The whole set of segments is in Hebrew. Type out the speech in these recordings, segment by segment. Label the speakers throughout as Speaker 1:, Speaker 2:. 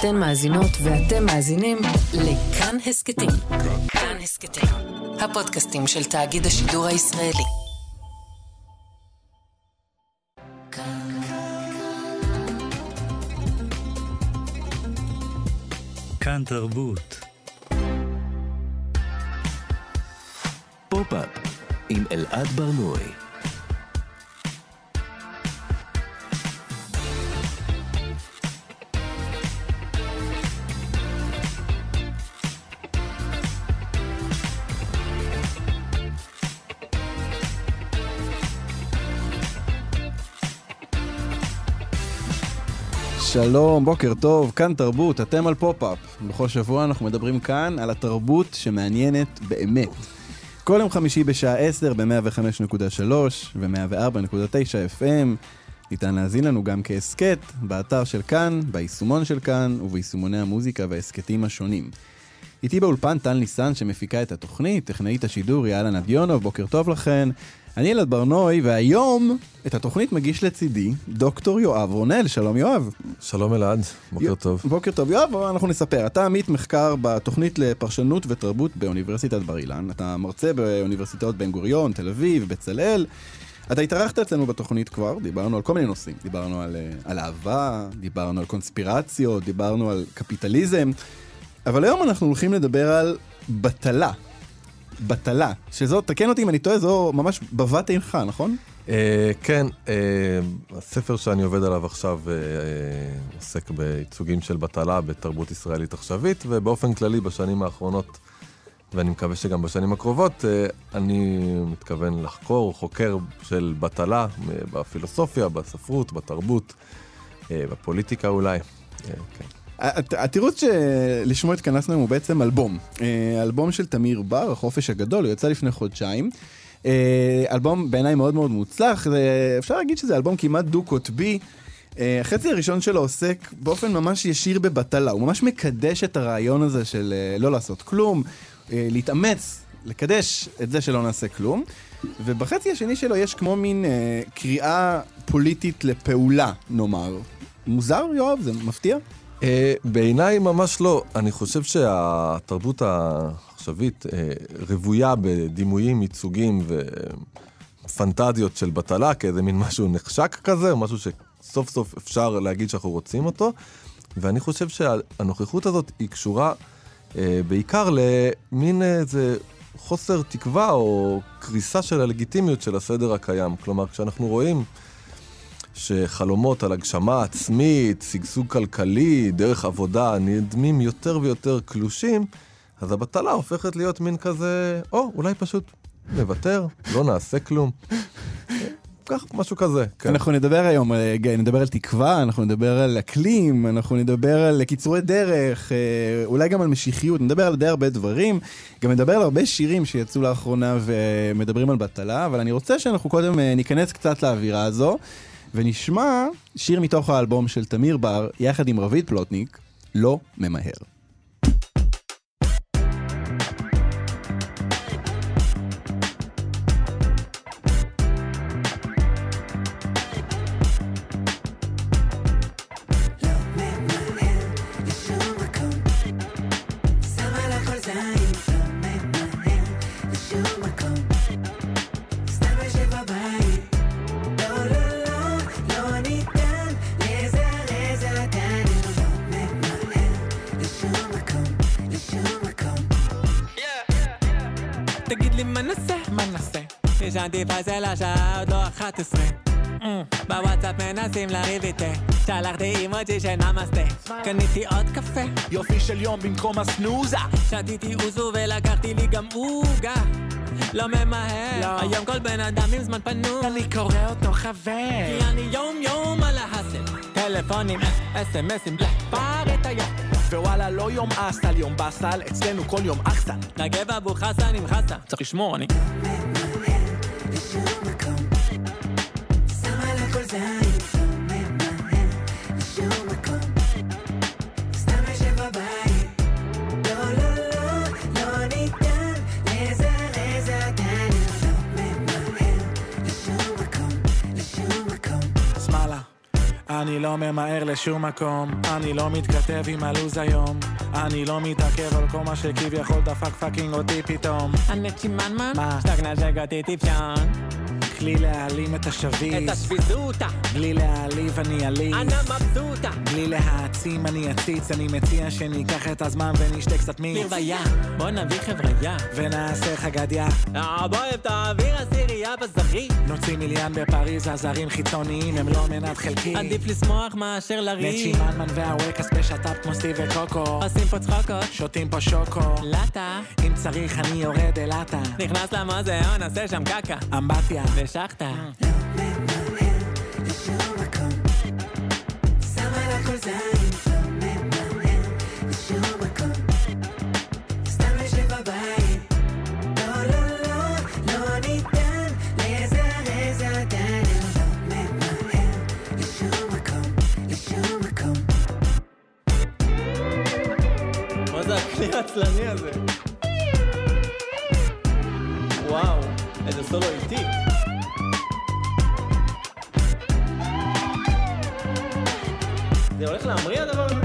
Speaker 1: אתן מאזינות ואתם מאזינים לכאן הסכתים. כאן הסכתים, הפודקאסטים של תאגיד השידור הישראלי.
Speaker 2: כאן תרבות.
Speaker 3: פופ-אפ עם אלעד ברנועי.
Speaker 4: שלום, בוקר טוב, כאן תרבות, אתם על פופ-אפ. בכל שבוע אנחנו מדברים כאן על התרבות שמעניינת באמת. כל יום חמישי בשעה 10 ב-105.3 ו-104.9 FM. ניתן להזין לנו גם כהסכת, באתר של כאן, ביישומון של כאן וביישומוני המוזיקה וההסכתים השונים. איתי באולפן טל ניסן שמפיקה את התוכנית, טכנאית השידור ילנה רדיונוב, בוקר טוב לכן. אני אלעד ברנוי, והיום את התוכנית מגיש לצידי דוקטור יואב רונל, שלום יואב.
Speaker 5: שלום אלעד, בוקר
Speaker 4: י-
Speaker 5: טוב.
Speaker 4: בוקר טוב יואב, אנחנו נספר. אתה עמית מחקר בתוכנית לפרשנות ותרבות באוניברסיטת בר אילן. אתה מרצה באוניברסיטאות בן גוריון, תל אביב, בצלאל. אתה התארחת אצלנו בתוכנית כבר, דיברנו על כל מיני נושאים. דיברנו על, אה, על אהבה, דיברנו על קונספירציות, דיברנו על קפיטליזם. אבל היום אנחנו הולכים לדבר על בטלה. בטלה, שזו, תקן אותי אם אני טועה, זו ממש בבת עינך, נכון?
Speaker 5: אה, כן, אה, הספר שאני עובד עליו עכשיו אה, אה, עוסק בייצוגים של בטלה בתרבות ישראלית עכשווית, ובאופן כללי בשנים האחרונות, ואני מקווה שגם בשנים הקרובות, אה, אני מתכוון לחקור, חוקר של בטלה אה, בפילוסופיה, בספרות, בתרבות, אה, בפוליטיקה אולי. אה, כן.
Speaker 4: הת- התירוץ שלשמו התכנסנו היום הוא בעצם אלבום. אה, אלבום של תמיר בר, החופש הגדול, הוא יצא לפני חודשיים. אה, אלבום בעיניי מאוד מאוד מוצלח, זה- אפשר להגיד שזה אלבום כמעט דו-קוטבי. אה, החצי הראשון שלו עוסק באופן ממש ישיר בבטלה, הוא ממש מקדש את הרעיון הזה של אה, לא לעשות כלום, אה, להתאמץ, לקדש את זה שלא נעשה כלום. ובחצי השני שלו יש כמו מין אה, קריאה פוליטית לפעולה, נאמר. מוזר, יואב? זה מפתיע?
Speaker 5: Uh, בעיניי ממש לא. אני חושב שהתרבות העכשווית uh, רוויה בדימויים, ייצוגים ופנטזיות של בטלה, כאיזה מין משהו נחשק כזה, משהו שסוף סוף אפשר להגיד שאנחנו רוצים אותו. ואני חושב שהנוכחות הזאת היא קשורה uh, בעיקר למין איזה חוסר תקווה או קריסה של הלגיטימיות של הסדר הקיים. כלומר, כשאנחנו רואים... שחלומות על הגשמה עצמית, שגשוג כלכלי, דרך עבודה, נדמים יותר ויותר קלושים, אז הבטלה הופכת להיות מין כזה, או, אולי פשוט נוותר, לא נעשה כלום. כך, משהו כזה. כן.
Speaker 4: אנחנו נדבר היום, אה, נדבר על תקווה, אנחנו נדבר על אקלים, אנחנו נדבר על קיצורי דרך, אה, אולי גם על משיחיות, נדבר על די הרבה דברים, גם נדבר על הרבה שירים שיצאו לאחרונה ומדברים על בטלה, אבל אני רוצה שאנחנו קודם אה, ניכנס קצת לאווירה הזו, ונשמע שיר מתוך האלבום של תמיר בר, יחד עם רביד פלוטניק, לא ממהר.
Speaker 6: מנסים לריב איתי שלחתי אימוג'י של נמאסטה קניתי עוד קפה.
Speaker 7: יופי של יום במקום הסנוזה.
Speaker 6: שתיתי אוזו ולקחתי לי גם עוגה. לא ממהר.
Speaker 7: לא.
Speaker 6: היום כל בן אדם עם זמן פנוי.
Speaker 7: אני קורא אותו חבר.
Speaker 6: כי אני יום יום על ההאסל טלפונים, אס.אם.אסים, פאר את היום.
Speaker 7: ווואלה לא יום אסל יום באסל אצלנו כל יום אחסן
Speaker 6: נגב אבו חסן עם חסה. צריך לשמור אני
Speaker 7: אני לא ממהר לשום מקום, אני לא מתכתב עם הלו"ז היום, אני לא מתעכב על כל מה שכביכול דפק פאקינג אותי פתאום.
Speaker 6: אני צ'ימנמן?
Speaker 7: מה?
Speaker 6: שטק נשק אותי טיפשון.
Speaker 7: בלי להעלים את השביס,
Speaker 6: את השביזותה.
Speaker 7: בלי להעליב אני עליז,
Speaker 6: אנא מבסוטה.
Speaker 7: בלי להעצים אני אציץ, אני מציע שניקח את הזמן ונשתה קצת מיץ,
Speaker 6: לרוויה, בוא נביא חבריה.
Speaker 7: ונעשה חגדיה,
Speaker 6: אה, בוא תעביר עשירייה בזרעית.
Speaker 7: נוציא מיליאן בפריז, הזרים חיצוניים הם לא מנת חלקי.
Speaker 6: עדיף לשמוח מאשר לריב.
Speaker 7: נצ'י מנמן והווקס בשת"פ כמו סטיב וקוקו,
Speaker 6: עושים פה צחוקות.
Speaker 7: שותים פה שוקו,
Speaker 6: לטה.
Speaker 7: אם צריך אני יורד אלעטה,
Speaker 6: נכנס למוזיאון, עושה שם קקה.
Speaker 7: אמבטיה.
Speaker 6: ושחטה. מה זה הכלי העצלני הזה? וואו, איזה סולו איטי. זה הולך להמריא הדבר הזה?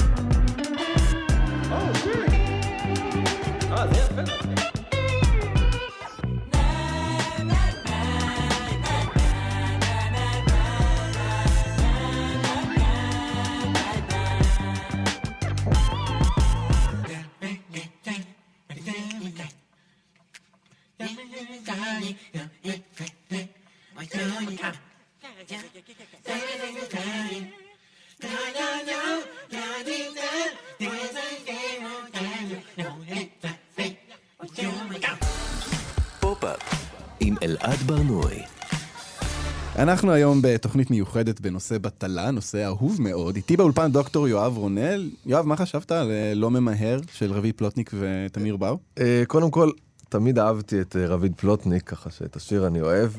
Speaker 4: אנחנו היום בתוכנית מיוחדת בנושא בטלה, נושא אהוב מאוד. איתי באולפן דוקטור יואב רונל. יואב, מה חשבת על אה, לא ממהר של רביד פלוטניק ותמיר בר?
Speaker 5: אה, קודם כל, תמיד אהבתי את אה, רביד פלוטניק, ככה שאת השיר אני אוהב,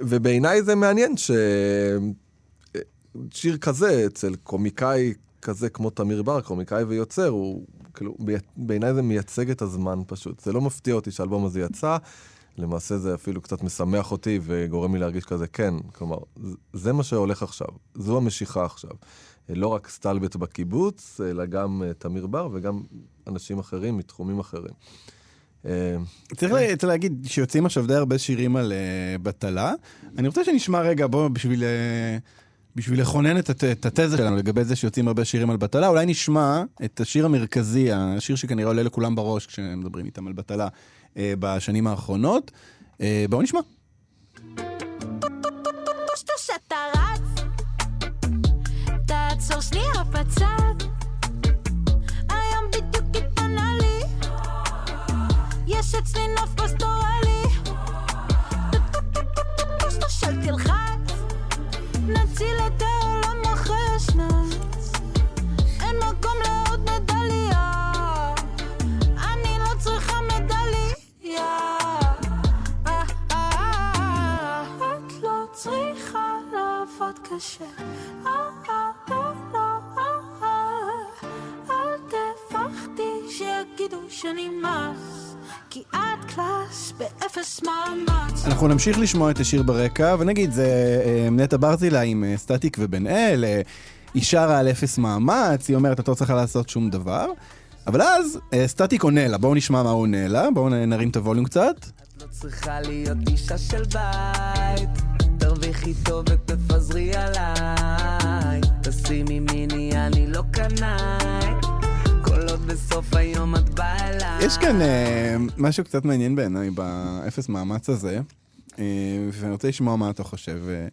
Speaker 5: ובעיניי זה מעניין ששיר כזה אצל קומיקאי כזה כמו תמיר בר, קומיקאי ויוצר, הוא כאילו, בעיניי זה מייצג את הזמן פשוט. זה לא מפתיע אותי שהאלבום הזה יצא, למעשה זה אפילו קצת משמח אותי וגורם לי להרגיש כזה, כן, כלומר, זה מה שהולך עכשיו, זו המשיכה עכשיו. לא רק סטלבט בקיבוץ, אלא גם אה, תמיר בר וגם אנשים אחרים מתחומים אחרים. אה,
Speaker 4: צריך לה- צריך להגיד שיוצאים עכשיו די הרבה שירים על אה, בטלה. אני רוצה שנשמע רגע, בוא, בשביל... אה, בשביל לכונן את, הת- את התזה שלנו לגבי זה שיוצאים הרבה שירים על בטלה, אולי נשמע את השיר המרכזי, השיר שכנראה עולה לכולם בראש כשמדברים איתם על בטלה בשנים האחרונות. אה, בואו נשמע.
Speaker 8: שאתה רץ, תעצור שנייה בצד.
Speaker 4: אנחנו נמשיך לשמוע את השיר ברקע, ונגיד, זה אה, נטע ברזילה עם אה, סטטיק ובן אל, אה, היא שרה על אפס מאמץ, היא אומרת, את לא צריכה לעשות שום דבר. אבל אז סטטיק עונה לה, בואו נשמע מה הוא עונה לה, בואו נרים את הווליום קצת.
Speaker 9: את לא צריכה להיות אישה של בית. תרוויחי טוב ותפזרי עליי. תשימי מיני אני לא קנאי. כל עוד בסוף היום את באה אליי.
Speaker 4: יש כאן אה, משהו קצת מעניין בעיניי באפס מאמץ הזה, ואני רוצה לשמוע מה אתה חושב. אה,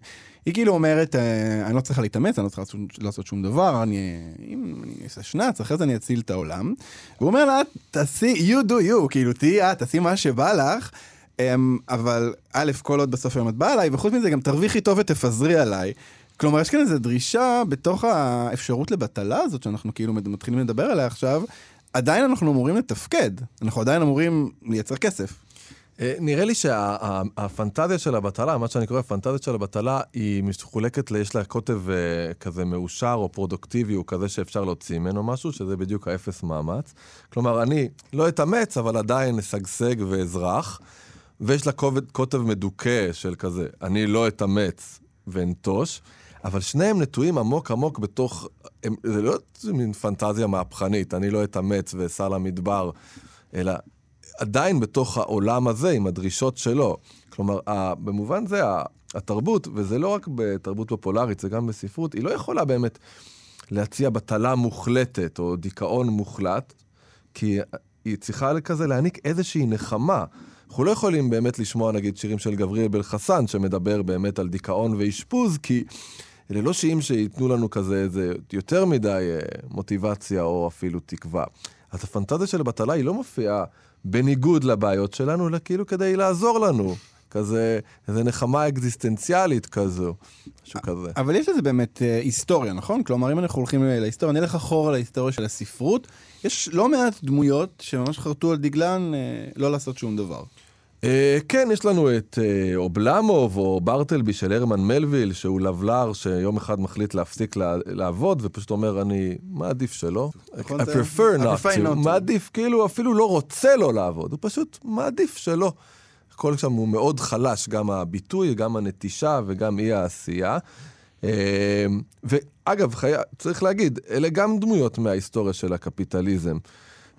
Speaker 4: היא כאילו אומרת, אה, אני לא צריכה להתאמץ, אני לא צריכה לעשות, שום דבר, אני, אם אני אעשה שנץ, אחרי זה אני אציל את העולם. והוא אומר לה, תעשי, you do you, כאילו תהיי את, תעשי מה שבא לך. אמ, אבל א', כל עוד בסוף היום את באה אליי, וחוץ מזה גם תרוויחי טוב ותפזרי עליי. כלומר, יש כאן איזו דרישה בתוך האפשרות לבטלה הזאת, שאנחנו כאילו מתחילים לדבר עליה עכשיו, עדיין אנחנו אמורים לתפקד, אנחנו עדיין אמורים לייצר כסף.
Speaker 5: אה, נראה לי שהפנטזיה של הבטלה, מה שאני קורא הפנטזיה של הבטלה, היא מחולקת, יש לה קוטב אה, כזה מאושר או פרודוקטיבי, הוא כזה שאפשר להוציא ממנו משהו, שזה בדיוק האפס מאמץ. כלומר, אני לא אתאמץ, אבל עדיין אשגשג ואזרח, ויש לה קוטב מדוכא של כזה, אני לא אתאמץ ואנטוש. אבל שניהם נטועים עמוק עמוק בתוך, הם, זה לא מין פנטזיה מהפכנית, אני לא אתאמץ ואסע למדבר, אלא עדיין בתוך העולם הזה, עם הדרישות שלו. כלומר, במובן זה, התרבות, וזה לא רק בתרבות פופולרית, זה גם בספרות, היא לא יכולה באמת להציע בטלה מוחלטת או דיכאון מוחלט, כי היא צריכה כזה להעניק איזושהי נחמה. אנחנו לא יכולים באמת לשמוע נגיד שירים של גבריאל בלחסן, שמדבר באמת על דיכאון ואשפוז, כי אלה לא שירים שייתנו לנו כזה איזה יותר מדי אה, מוטיבציה או אפילו תקווה. אז הפנטזיה של בטלה היא לא מופיעה בניגוד לבעיות שלנו, אלא כאילו כדי לעזור לנו. כזה, איזה נחמה אקזיסטנציאלית כזו, משהו כזה.
Speaker 4: אבל יש לזה באמת אה, היסטוריה, נכון? כלומר, אם אנחנו הולכים אה, להיסטוריה, נלך אחורה להיסטוריה של הספרות, יש לא מעט דמויות שממש חרטו על דגלן אה, לא לעשות שום דבר.
Speaker 5: אה, כן, יש לנו את אה, אובלמוב או ברטלבי של הרמן מלוויל, שהוא לבלר שיום אחד מחליט להפסיק לה- לעבוד, ופשוט אומר, אני מעדיף שלא.
Speaker 4: נכון,
Speaker 5: I prefer not to. מעדיף, כאילו, אפילו לא רוצה לא לעבוד, הוא פשוט מעדיף שלא. הכל שם הוא מאוד חלש, גם הביטוי, גם הנטישה וגם אי העשייה. אה, ואגב, חי... צריך להגיד, אלה גם דמויות מההיסטוריה של הקפיטליזם.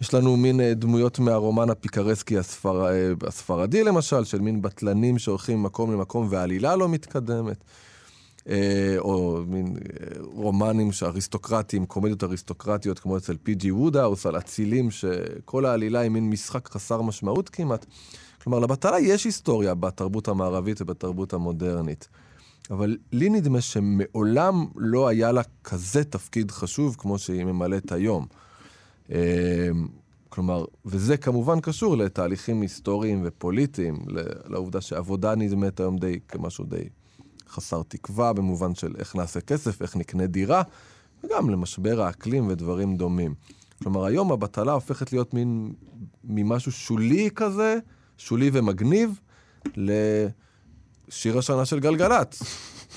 Speaker 5: יש לנו מין אה, דמויות מהרומן הפיקרסקי הספר... אה, הספרדי למשל, של מין בטלנים שהולכים ממקום למקום והעלילה לא מתקדמת. אה, או מין רומנים אריסטוקרטיים, קומדיות אריסטוקרטיות כמו אצל פי.ג'י וודהאוס, על אצילים, שכל העלילה היא מין משחק חסר משמעות כמעט. כלומר, לבטלה יש היסטוריה בתרבות המערבית ובתרבות המודרנית. אבל לי נדמה שמעולם לא היה לה כזה תפקיד חשוב כמו שהיא ממלאת היום. אה, כלומר, וזה כמובן קשור לתהליכים היסטוריים ופוליטיים, לעובדה שעבודה נדמת היום די כמשהו די חסר תקווה, במובן של איך נעשה כסף, איך נקנה דירה, וגם למשבר האקלים ודברים דומים. כלומר, היום הבטלה הופכת להיות מין ממשהו שולי כזה, שולי ומגניב, לשיר השנה של גלגלצ.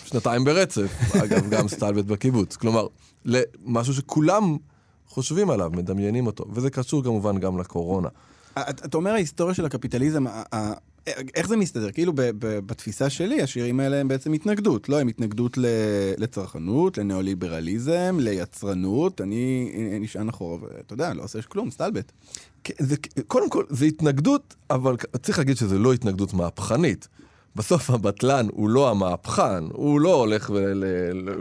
Speaker 5: שנתיים ברצף, אגב, גם סטלבט בקיבוץ. כלומר, למשהו שכולם חושבים עליו, מדמיינים אותו, וזה קשור כמובן גם לקורונה.
Speaker 4: את- אתה אומר ההיסטוריה של הקפיטליזם, איך זה מסתדר? כאילו בתפיסה שלי, השירים האלה הם בעצם התנגדות, לא? הם התנגדות לצרכנות, לניאו-ליברליזם, ליצרנות, אני נשען אחורה, ואתה יודע, לא עושה כלום, סטלבט.
Speaker 5: כן, זה, קודם כל, זה התנגדות, אבל צריך להגיד שזה לא התנגדות מהפכנית. בסוף הבטלן הוא לא המהפכן, הוא לא הולך ול,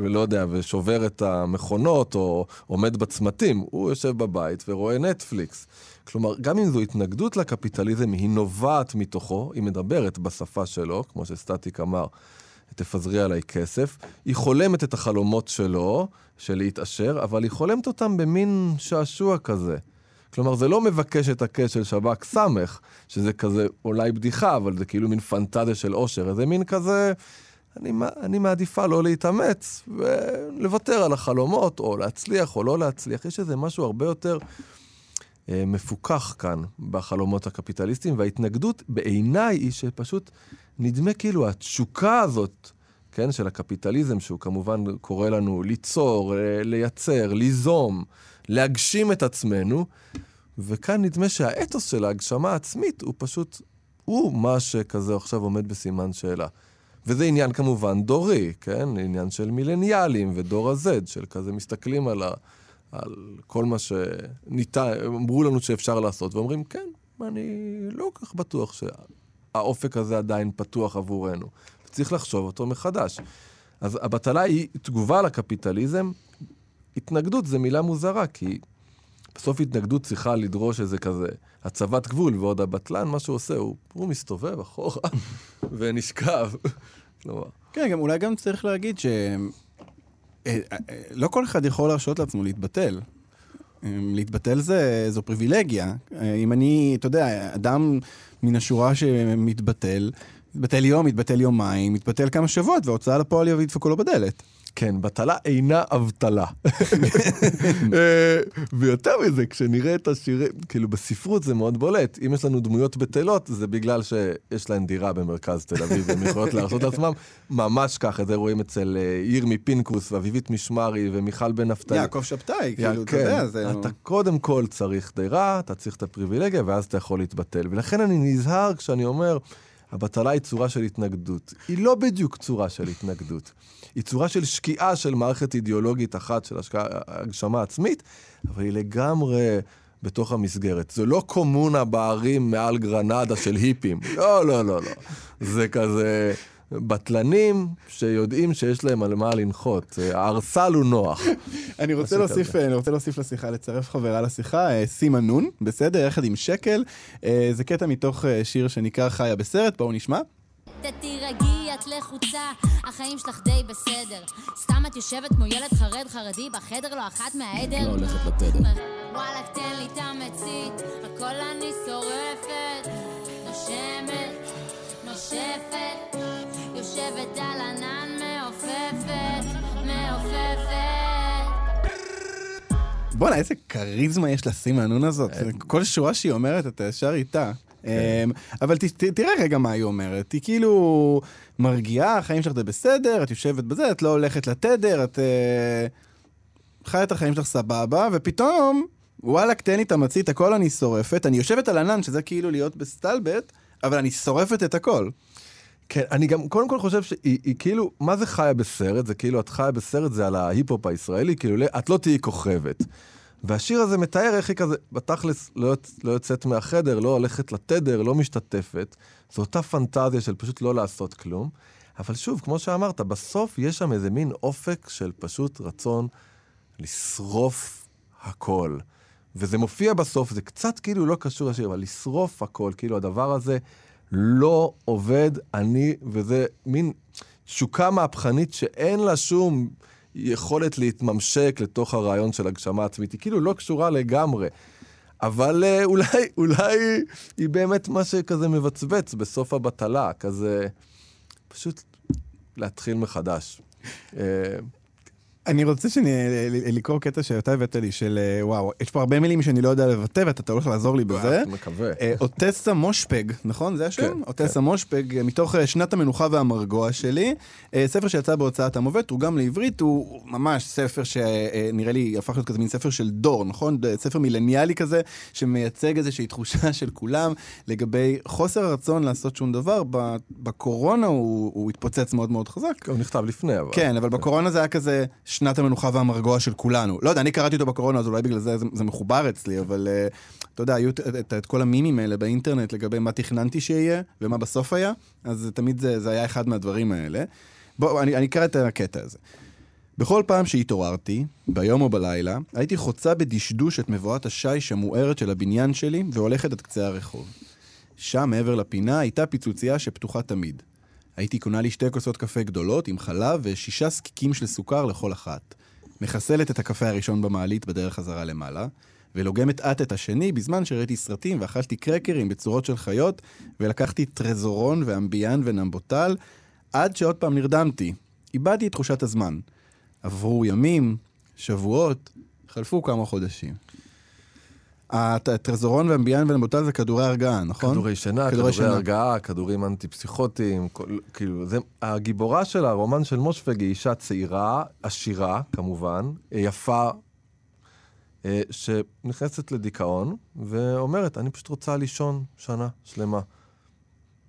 Speaker 5: ולא יודע, ושובר את המכונות או עומד בצמתים, הוא יושב בבית ורואה נטפליקס. כלומר, גם אם זו התנגדות לקפיטליזם, היא נובעת מתוכו, היא מדברת בשפה שלו, כמו שסטטיק אמר, תפזרי עליי כסף. היא חולמת את החלומות שלו, של להתעשר, אבל היא חולמת אותם במין שעשוע כזה. כלומר, זה לא מבקש את הקש של שב"כ סמך, שזה כזה אולי בדיחה, אבל זה כאילו מין פנטזיה של אושר. זה מין כזה, אני, אני מעדיפה לא להתאמץ ולוותר על החלומות, או להצליח או לא להצליח. יש איזה משהו הרבה יותר אה, מפוכח כאן בחלומות הקפיטליסטיים, וההתנגדות בעיניי היא שפשוט נדמה כאילו התשוקה הזאת, כן, של הקפיטליזם, שהוא כמובן קורא לנו ליצור, אה, לייצר, ליזום, להגשים את עצמנו, וכאן נדמה שהאתוס של ההגשמה העצמית הוא פשוט, הוא מה שכזה עכשיו עומד בסימן שאלה. וזה עניין כמובן דורי, כן? עניין של מילניאלים ודור ה-Z, של כזה מסתכלים על, ה, על כל מה שניתן, אמרו לנו שאפשר לעשות, ואומרים, כן, אני לא כך בטוח שהאופק הזה עדיין פתוח עבורנו. צריך לחשוב אותו מחדש. אז הבטלה היא תגובה לקפיטליזם. התנגדות זה מילה מוזרה, כי בסוף התנגדות צריכה לדרוש איזה כזה הצבת גבול, ועוד הבטלן, מה שהוא עושה, הוא, הוא מסתובב אחורה ונשכב.
Speaker 4: כן, גם אולי גם צריך להגיד ש... אה, אה, אה, לא כל אחד יכול להרשות לעצמו להתבטל. אה, להתבטל זה, זו פריבילגיה. אם אני, אתה יודע, אדם מן השורה שמתבטל, מתבטל יום, מתבטל יומיים, מתבטל כמה שבועות, וההוצאה לפועל ידפקו לו בדלת.
Speaker 5: כן, בטלה אינה אבטלה. אה, ויותר מזה, כשנראה את השירים, כאילו בספרות זה מאוד בולט. אם יש לנו דמויות בטלות, זה בגלל שיש להן דירה במרכז תל אביב, והן יכולות להרשות לעצמם ממש ככה. את זה רואים אצל אה, ירמי פינקוס, ואביבית משמרי, ומיכל בן נפתלי.
Speaker 4: יעקב שבתאי, כאילו, אתה
Speaker 5: כן,
Speaker 4: יודע, זה...
Speaker 5: אתה קודם כל צריך דירה, אתה צריך את הפריבילגיה, ואז אתה יכול להתבטל. ולכן אני נזהר כשאני אומר, הבטלה היא צורה של התנגדות. היא לא בדיוק צורה של התנגדות. היא צורה של שקיעה של מערכת אידיאולוגית אחת של השקעה, הגשמה עצמית, אבל היא לגמרי בתוך המסגרת. זה לא קומונה בערים מעל גרנדה של היפים. לא, לא, לא, לא. זה כזה בטלנים שיודעים שיש להם על מה לנחות. הערסל הוא נוח.
Speaker 4: אני רוצה להוסיף. אני רוצה להוסיף לשיחה, לצרף חברה לשיחה, אה, סימה נון, בסדר? יחד עם שקל. אה, זה קטע מתוך אה, שיר שנקרא חיה בסרט, בואו נשמע.
Speaker 10: תתירגעי, את לחוצה, החיים שלך די בסדר. סתם את יושבת כמו ילד חרד חרדי בחדר, לא אחת מהעדר.
Speaker 4: לא הולכת לתדר.
Speaker 10: וואלכ, תן לי את המצית, הכל אני שורפת. נושמת, נושפת, יושבת על ענן מעופפת, מעופפת.
Speaker 4: בואנה, איזה כריזמה יש לסימה נון הזאת. כל שורה שהיא אומרת, אתה ישר איתה. אמ, אבל תראה רגע מה היא אומרת. היא כאילו מרגיעה, החיים שלך זה בסדר, את יושבת בזה, את לא הולכת לתדר, את אה, חיה את החיים שלך סבבה, ופתאום, וואלכ, תן לי את המצית, הכל אני שורפת. אני יושבת על ענן, שזה כאילו להיות בסטלבט, אבל אני שורפת את הכל.
Speaker 5: כן, אני גם קודם כל חושב שהיא היא כאילו, מה זה חיה בסרט? זה כאילו, את חיה בסרט, זה על ההיפ-הופ הישראלי, כאילו, לא- את לא תהיי כוכבת. והשיר הזה מתאר איך היא כזה, בתכלס לא, לא יוצאת מהחדר, לא הולכת לתדר, לא משתתפת. זו אותה פנטזיה של פשוט לא לעשות כלום. אבל שוב, כמו שאמרת, בסוף יש שם איזה מין אופק של פשוט רצון לשרוף הכל. וזה מופיע בסוף, זה קצת כאילו לא קשור לשיר, אבל לשרוף הכל, כאילו הדבר הזה לא עובד, אני, וזה מין תשוקה מהפכנית שאין לה שום יכולת להתממשק לתוך הרעיון של הגשמה עצמית, היא כאילו לא קשורה לגמרי. אבל אה, אולי, אולי היא באמת מה שכזה מבצבץ בסוף הבטלה, כזה פשוט להתחיל מחדש. אה,
Speaker 4: אני רוצה שאני, לקרוא קטע שאתה הבאת לי, של אה, וואו, יש פה הרבה מילים שאני לא יודע לבטא, ואתה הולך לעזור לי בזה.
Speaker 5: אני מקווה.
Speaker 4: אה, אוטסה מושפג, נכון? זה השם?
Speaker 5: כן,
Speaker 4: אוטסה מושפג, אה, מתוך אה, שנת המנוחה והמרגוע שלי. אה, ספר שיצא בהוצאת המובט, תורגם לעברית, הוא ממש ספר שנראה לי הפך להיות כזה מין ספר של דור, נכון? ספר מילניאלי כזה, שמייצג איזושהי תחושה של כולם לגבי חוסר הרצון לעשות שום דבר. בקורונה הוא התפוצץ מאוד מאוד חזק.
Speaker 5: הוא נכתב לפני, אבל...
Speaker 4: כן, אבל בקורונה זה היה כזה שנת המנוחה והמרגוע של כולנו. לא יודע, אני קראתי אותו בקורונה, אז אולי בגלל זה זה, זה מחובר אצלי, אבל uh, אתה יודע, היו את, את, את כל המימים האלה באינטרנט לגבי מה תכננתי שיהיה ומה בסוף היה, אז תמיד זה, זה היה אחד מהדברים האלה. בוא, אני, אני אקרא את הקטע הזה. בכל פעם שהתעוררתי, ביום או בלילה, הייתי חוצה בדשדוש את מבואת השיש המוארת של הבניין שלי והולכת עד קצה הרחוב. שם, מעבר לפינה, הייתה פיצוצייה שפתוחה תמיד. הייתי קונה לי שתי כוסות קפה גדולות עם חלב ושישה זקיקים של סוכר לכל אחת. מחסלת את הקפה הראשון במעלית בדרך חזרה למעלה, ולוגמת את את השני בזמן שראיתי סרטים ואכלתי קרקרים בצורות של חיות, ולקחתי טרזורון ואמביאן ונמבוטל, עד שעוד פעם נרדמתי. איבדתי את תחושת הזמן. עברו ימים, שבועות, חלפו כמה חודשים. הטרזורון ואמביאן ונמבוטל זה כדורי הרגעה, נכון?
Speaker 5: כדורי שינה, כדורי הרגעה, כדורים אנטי-פסיכוטיים, כל- כאילו, זה, הגיבורה של הרומן של מושפג היא אישה צעירה, עשירה, כמובן, יפה, אה, שנכנסת לדיכאון, ואומרת, אני פשוט רוצה לישון שנה שלמה.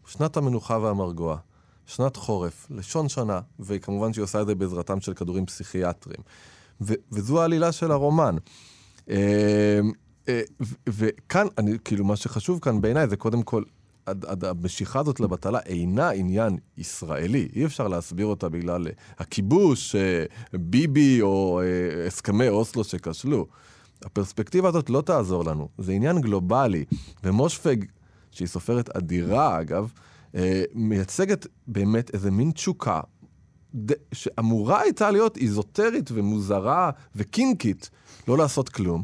Speaker 5: שנת המנוחה והמרגוע, שנת חורף, לישון שנה, וכמובן שהיא עושה את זה בעזרתם של כדורים פסיכיאטריים. ו- וזו העלילה של הרומן. אה, אה, וכאן, אני, כאילו, מה שחשוב כאן בעיניי זה קודם כל, עד, עד המשיכה הזאת לבטלה אינה עניין ישראלי. אי אפשר להסביר אותה בגלל אה, הכיבוש, אה, ביבי או אה, הסכמי אוסלו שכשלו. הפרספקטיבה הזאת לא תעזור לנו. זה עניין גלובלי. ומושפג, שהיא סופרת אדירה אגב, אה, מייצגת באמת איזה מין תשוקה שאמורה הייתה להיות איזוטרית ומוזרה וקינקית, לא לעשות כלום.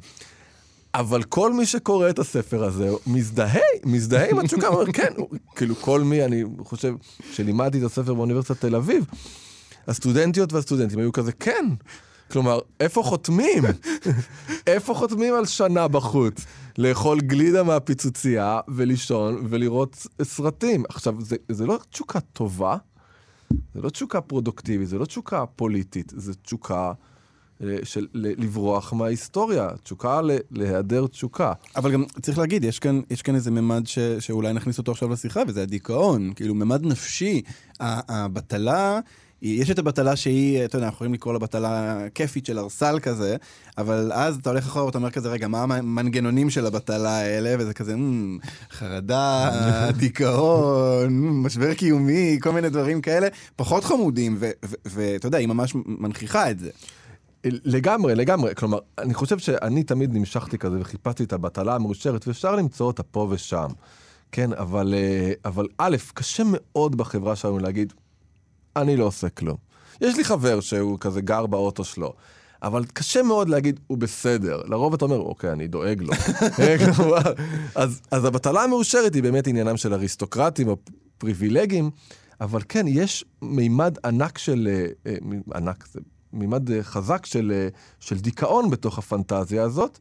Speaker 5: אבל כל מי שקורא את הספר הזה מזדהה, מזדהה עם התשוקה, אומר, כן, כאילו כל מי, אני חושב, שלימדתי את הספר באוניברסיטת תל אביב, הסטודנטיות והסטודנטים היו כזה, כן. כלומר, איפה חותמים? איפה חותמים על שנה בחוץ? לאכול גלידה מהפיצוצייה ולישון ולראות סרטים. עכשיו, זה, זה לא תשוקה טובה, זה לא תשוקה פרודוקטיבית, זה לא תשוקה פוליטית, זה תשוקה של ל- לברוח מההיסטוריה, תשוקה להיעדר תשוקה.
Speaker 4: אבל גם צריך להגיד, יש כאן, יש כאן איזה ממד ש, שאולי נכניס אותו עכשיו לשיחה, וזה הדיכאון, כאילו ממד נפשי. הבטלה, יש את הבטלה שהיא, אתה יודע, אנחנו יכולים לקרוא לה בטלה כיפית של ארסל כזה, אבל אז אתה הולך אחורה ואתה אומר כזה, רגע, מה המנגנונים של הבטלה האלה? וזה כזה, "מ, חרדה, דיכאון, משבר קיומי, כל מיני דברים כאלה, פחות חמודים, ואתה יודע, היא ממש מנכיחה את זה.
Speaker 5: לגמרי, לגמרי. כלומר, אני חושב שאני תמיד נמשכתי כזה וחיפשתי את הבטלה המאושרת, ואפשר למצוא אותה פה ושם. כן, אבל, אה, אבל א', קשה מאוד בחברה שלנו להגיד, אני לא עושה כלום. יש לי חבר שהוא כזה גר באוטו שלו, אבל קשה מאוד להגיד, הוא בסדר. לרוב אתה אומר, אוקיי, אני דואג לו. כלומר, אז, אז הבטלה המאושרת היא באמת עניינם של אריסטוקרטים או פריבילגים, אבל כן, יש מימד ענק של, אה, אה, ענק, זה מימד אה, חזק של, אה, של דיכאון בתוך הפנטזיה הזאת.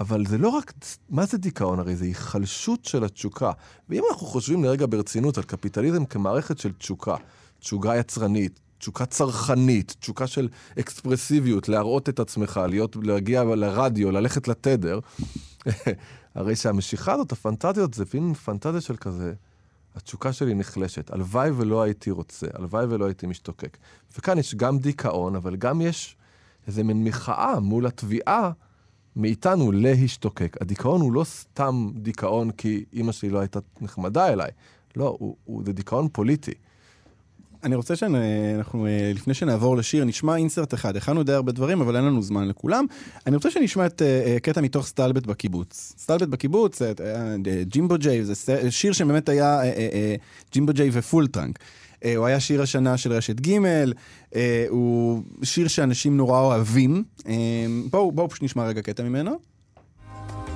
Speaker 5: אבל זה לא רק, מה זה דיכאון? הרי זה היחלשות של התשוקה. ואם אנחנו חושבים לרגע ברצינות על קפיטליזם כמערכת של תשוקה, תשוקה יצרנית, תשוקה צרכנית, תשוקה של אקספרסיביות, להראות את עצמך, להיות, להגיע לרדיו, ללכת לתדר, הרי שהמשיכה הזאת, הפנטזיות, זה מין פנטזיה של כזה, התשוקה שלי נחלשת. הלוואי ולא הייתי רוצה, הלוואי ולא הייתי משתוקק. וכאן יש גם דיכאון, אבל גם יש איזה מין מחאה מול התביעה מאיתנו להשתוקק. הדיכאון הוא לא סתם דיכאון כי אימא שלי לא הייתה נחמדה אליי. לא, הוא, הוא, זה דיכאון פוליטי.
Speaker 4: אני רוצה שאנחנו, אה, לפני שנעבור לשיר, נשמע אינסרט אחד. הכנו די הרבה דברים, אבל אין לנו זמן לכולם. אני רוצה שנשמע את אה, אה, קטע מתוך סטלבט בקיבוץ. סטלבט בקיבוץ, ג'ימבו ג'יי, זה שיר שבאמת היה ג'ימבו ג'יי ופול טראנק. הוא היה שיר השנה של רשת ג', הוא שיר שאנשים נורא אוהבים. בואו, בואו פשוט נשמע רגע קטע ממנו.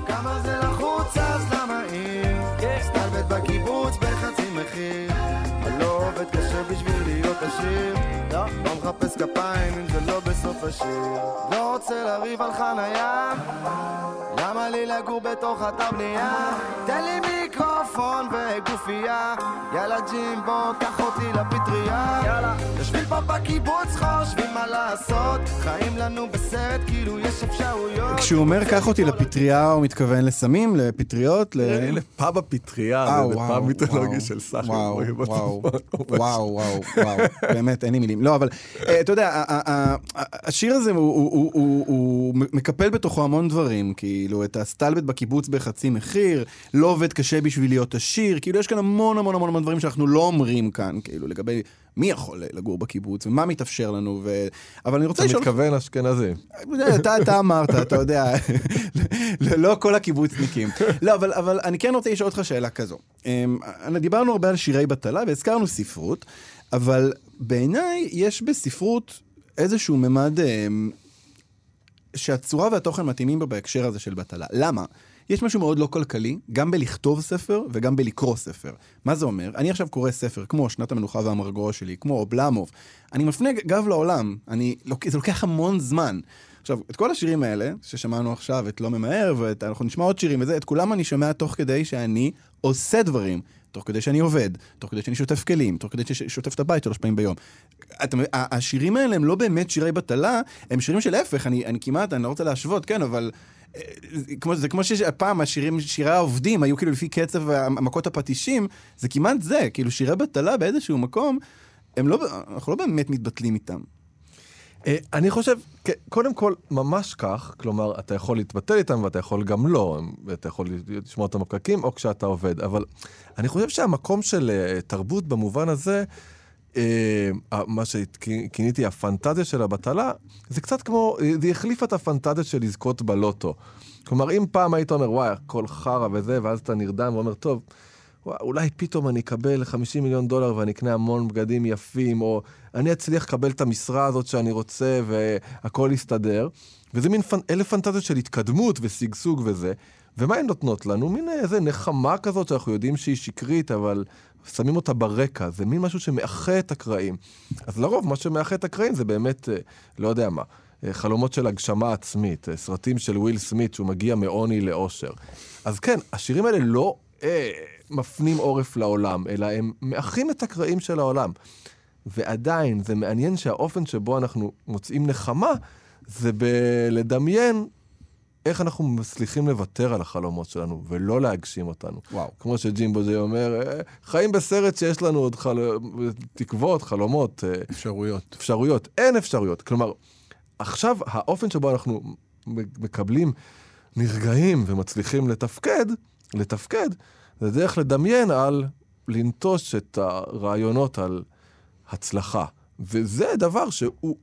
Speaker 11: כמה זה לחוץ אז למה אם? סטלבט בקיבוץ בחצי מחיר. לא עובד קשה בשביל להיות עשיר. לא מחפש כפיים אם זה לא בסוף השיר. לא רוצה לריב על חנייה. למה לי לגור בתוך אתר בנייה? תן לי מיקרופון וגופייה. יאללה ג'ימבו, קח אותי לפטריה. יאללה. יושבים פה בקיבוץ, חושבים מה לעשות. חיים לנו בסרט כאילו יש אפשרויות.
Speaker 4: כשהוא אומר קח אותי לפטריה, הוא מתכוון לסמים, לפטריות.
Speaker 5: לפאב הפטריה,
Speaker 4: אה,
Speaker 5: זה פאב מיתולוגי של סחי.
Speaker 4: וואו, וואו. וואו, וואו, וואו, באמת, אין לי מילים. לא, אבל אה, אתה יודע, השיר הזה, הוא- מקפל בתוכו המון דברים, כאילו, את הסטלבט בקיבוץ בחצי מחיר, לא עובד קשה בשביל להיות עשיר, כאילו, יש כאן המון המון המון המון דברים שאנחנו לא אומרים כאן, כאילו, לגבי מי יכול לגור בקיבוץ, ומה מתאפשר לנו, ו... אבל אני רוצה
Speaker 5: אתה
Speaker 4: לשאול...
Speaker 5: מתכוון אשכנזי.
Speaker 4: אתה, אתה אמרת, אתה יודע, לא כל הקיבוצניקים. לא, אבל, אבל אני כן רוצה לשאול אותך שאלה כזו. אמ, דיברנו הרבה על שירי בטלה והזכרנו ספרות, אבל בעיניי יש בספרות איזשהו ממד אמ, שהצורה והתוכן מתאימים בו בהקשר הזה של בטלה. למה? יש משהו מאוד לא כלכלי, גם בלכתוב ספר וגם בלקרוא ספר. מה זה אומר? אני עכשיו קורא ספר כמו שנת המנוחה והמרגוע שלי, כמו אובלמוב. אני מפנה גב לעולם, אני, זה לוקח המון זמן. עכשיו, את כל השירים האלה, ששמענו עכשיו, את לא ממהר, ואנחנו נשמע עוד שירים וזה, את כולם אני שומע תוך כדי שאני עושה דברים. תוך כדי שאני עובד, תוך כדי שאני שוטף כלים, תוך כדי שאני שוטף את הבית שלוש פעמים ביום. ה- השירים האלה הם לא באמת שירי בטלה, הם שירים של להפך, אני, אני כמעט, אני לא רוצה להשוות, כן, אבל... אה, כמו, זה כמו שפעם השירים, שירי העובדים היו כאילו לפי קצב מכות הפטישים, זה כמעט זה, כאילו שירי בטלה באיזשהו מקום, הם לא, אנחנו לא באמת מתבטלים איתם.
Speaker 5: אה, אני חושב, קודם כל, ממש כך, כלומר, אתה יכול להתבטל איתם ואתה יכול גם לא, אתה יכול לשמוע אותם בפקקים או כשאתה עובד, אבל אני חושב שהמקום של אה, תרבות במובן הזה, מה שכיניתי הפנטזיה של הבטלה, זה קצת כמו, אה, זה החליפה את הפנטזיה של לזכות בלוטו. כלומר, אם פעם היית אומר, וואי, הכל חרא וזה, ואז אתה נרדם ואומר, טוב, וואי, אולי פתאום אני אקבל 50 מיליון דולר ואני אקנה המון בגדים יפים, או אני אצליח לקבל את המשרה הזאת שאני רוצה והכל יסתדר. וזה מין פנ... אלה פנטזיות של התקדמות ושגשוג וזה. ומה הן נותנות לנו? מין איזה נחמה כזאת שאנחנו יודעים שהיא שקרית, אבל שמים אותה ברקע. זה מין משהו שמאחה את הקרעים. אז לרוב מה שמאחה את הקרעים זה באמת, אה, לא יודע מה. אה, חלומות של הגשמה עצמית, אה, סרטים של וויל סמית שהוא מגיע מעוני לאושר. אז כן, השירים האלה לא אה, מפנים עורף לעולם, אלא הם מאחים את הקרעים של העולם. ועדיין, זה מעניין שהאופן שבו אנחנו מוצאים נחמה, זה בלדמיין איך אנחנו מצליחים לוותר על החלומות שלנו ולא להגשים אותנו.
Speaker 4: וואו.
Speaker 5: כמו שג'ימבו ג'יי אומר, "אה, חיים בסרט שיש לנו עוד חל... תקוות, חלומות. אה,
Speaker 4: אפשרויות.
Speaker 5: אפשרויות. אין אפשרויות. כלומר, עכשיו, האופן שבו אנחנו מקבלים, נרגעים ומצליחים לתפקד, לתפקד, זה דרך לדמיין על לנטוש את הרעיונות על הצלחה. וזה דבר שהוא,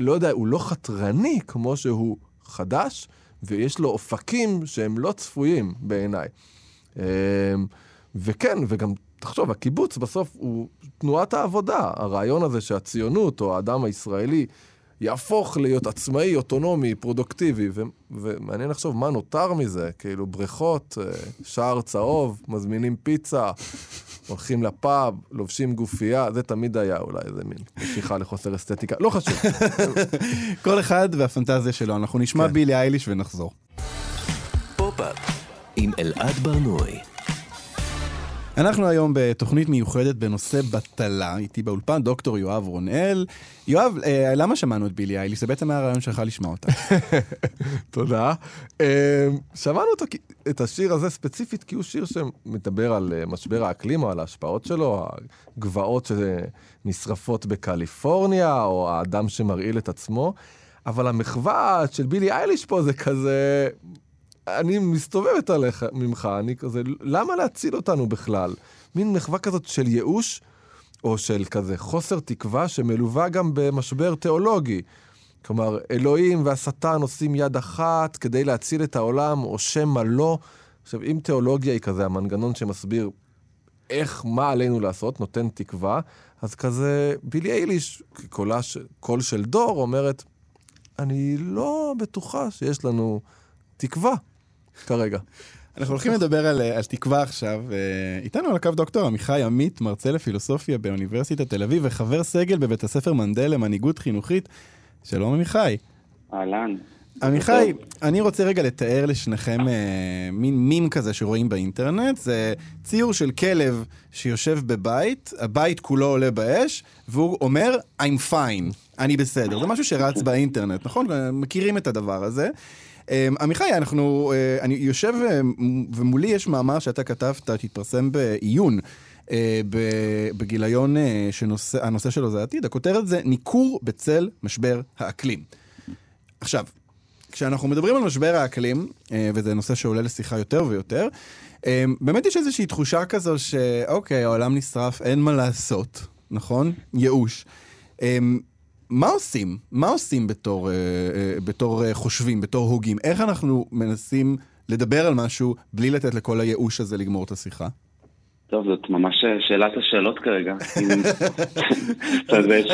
Speaker 5: לא יודע, הוא לא חתרני כמו שהוא חדש, ויש לו אופקים שהם לא צפויים בעיניי. אמ, וכן, וגם, תחשוב, הקיבוץ בסוף הוא תנועת העבודה. הרעיון הזה שהציונות, או האדם הישראלי, יהפוך להיות עצמאי, אוטונומי, פרודוקטיבי, ו- ומעניין לחשוב מה נותר מזה, כאילו בריכות, אה, שער צהוב, מזמינים פיצה, הולכים לפאב, לובשים גופייה, זה תמיד היה אולי איזה מין משיכה לחוסר אסתטיקה, לא חשוב.
Speaker 4: כל אחד והפנטזיה שלו. אנחנו נשמע
Speaker 5: כן.
Speaker 4: בילי אייליש ונחזור.
Speaker 3: פופ-אפ עם אלעד ברנועי.
Speaker 4: אנחנו היום בתוכנית מיוחדת בנושא בטלה, איתי באולפן דוקטור יואב רונאל. יואב, אה, למה שמענו את בילי אייליש? זה בעצם היה הרעיון שלך לשמוע אותה.
Speaker 5: תודה. אה, שמענו אותו את השיר הזה ספציפית כי הוא שיר שמדבר על אה, משבר האקלים או על ההשפעות שלו, הגבעות שנשרפות בקליפורניה, או האדם שמרעיל את עצמו, אבל המחווה של בילי אייליש פה זה כזה... אני מסתובבת עליך ממך, אני כזה, למה להציל אותנו בכלל? מין מחווה כזאת של ייאוש, או של כזה חוסר תקווה שמלווה גם במשבר תיאולוגי. כלומר, אלוהים והשטן עושים יד אחת כדי להציל את העולם, או שמא לא. עכשיו, אם תיאולוגיה היא כזה המנגנון שמסביר איך, מה עלינו לעשות, נותן תקווה, אז כזה, בילי אייליש, קולה, קול של דור, אומרת, אני לא בטוחה שיש לנו תקווה כרגע.
Speaker 4: אנחנו הולכים לדבר על, על תקווה עכשיו. אה, איתנו על הקו דוקטור עמיחי עמית, מרצה לפילוסופיה באוניברסיטת תל אביב וחבר סגל בבית הספר מנדל למנהיגות חינוכית. שלום עמיחי.
Speaker 12: אהלן.
Speaker 4: עמיחי, אני רוצה רגע לתאר לשניכם אה, מין מים כזה שרואים באינטרנט. זה ציור של כלב שיושב בבית, הבית כולו עולה באש, והוא אומר, I'm fine, אני בסדר. זה משהו שרץ באינטרנט, נכון? מכירים את הדבר הזה. אה, עמיחי, אנחנו, אה, אני יושב אה, ומולי יש מאמר שאתה כתבת, שהתפרסם בעיון. אה, בגיליון שהנושא שלו זה העתיד, הכותרת זה ניכור בצל משבר האקלים. עכשיו, כשאנחנו מדברים על משבר האקלים, וזה נושא שעולה לשיחה יותר ויותר, באמת יש איזושהי תחושה כזו שאוקיי, העולם נשרף, אין מה לעשות, נכון? ייאוש. מה עושים? מה עושים בתור, אה, אה, בתור אה, חושבים, בתור הוגים? איך אנחנו מנסים לדבר על משהו בלי לתת לכל הייאוש הזה לגמור את השיחה?
Speaker 12: טוב, זאת ממש שאלת השאלות כרגע.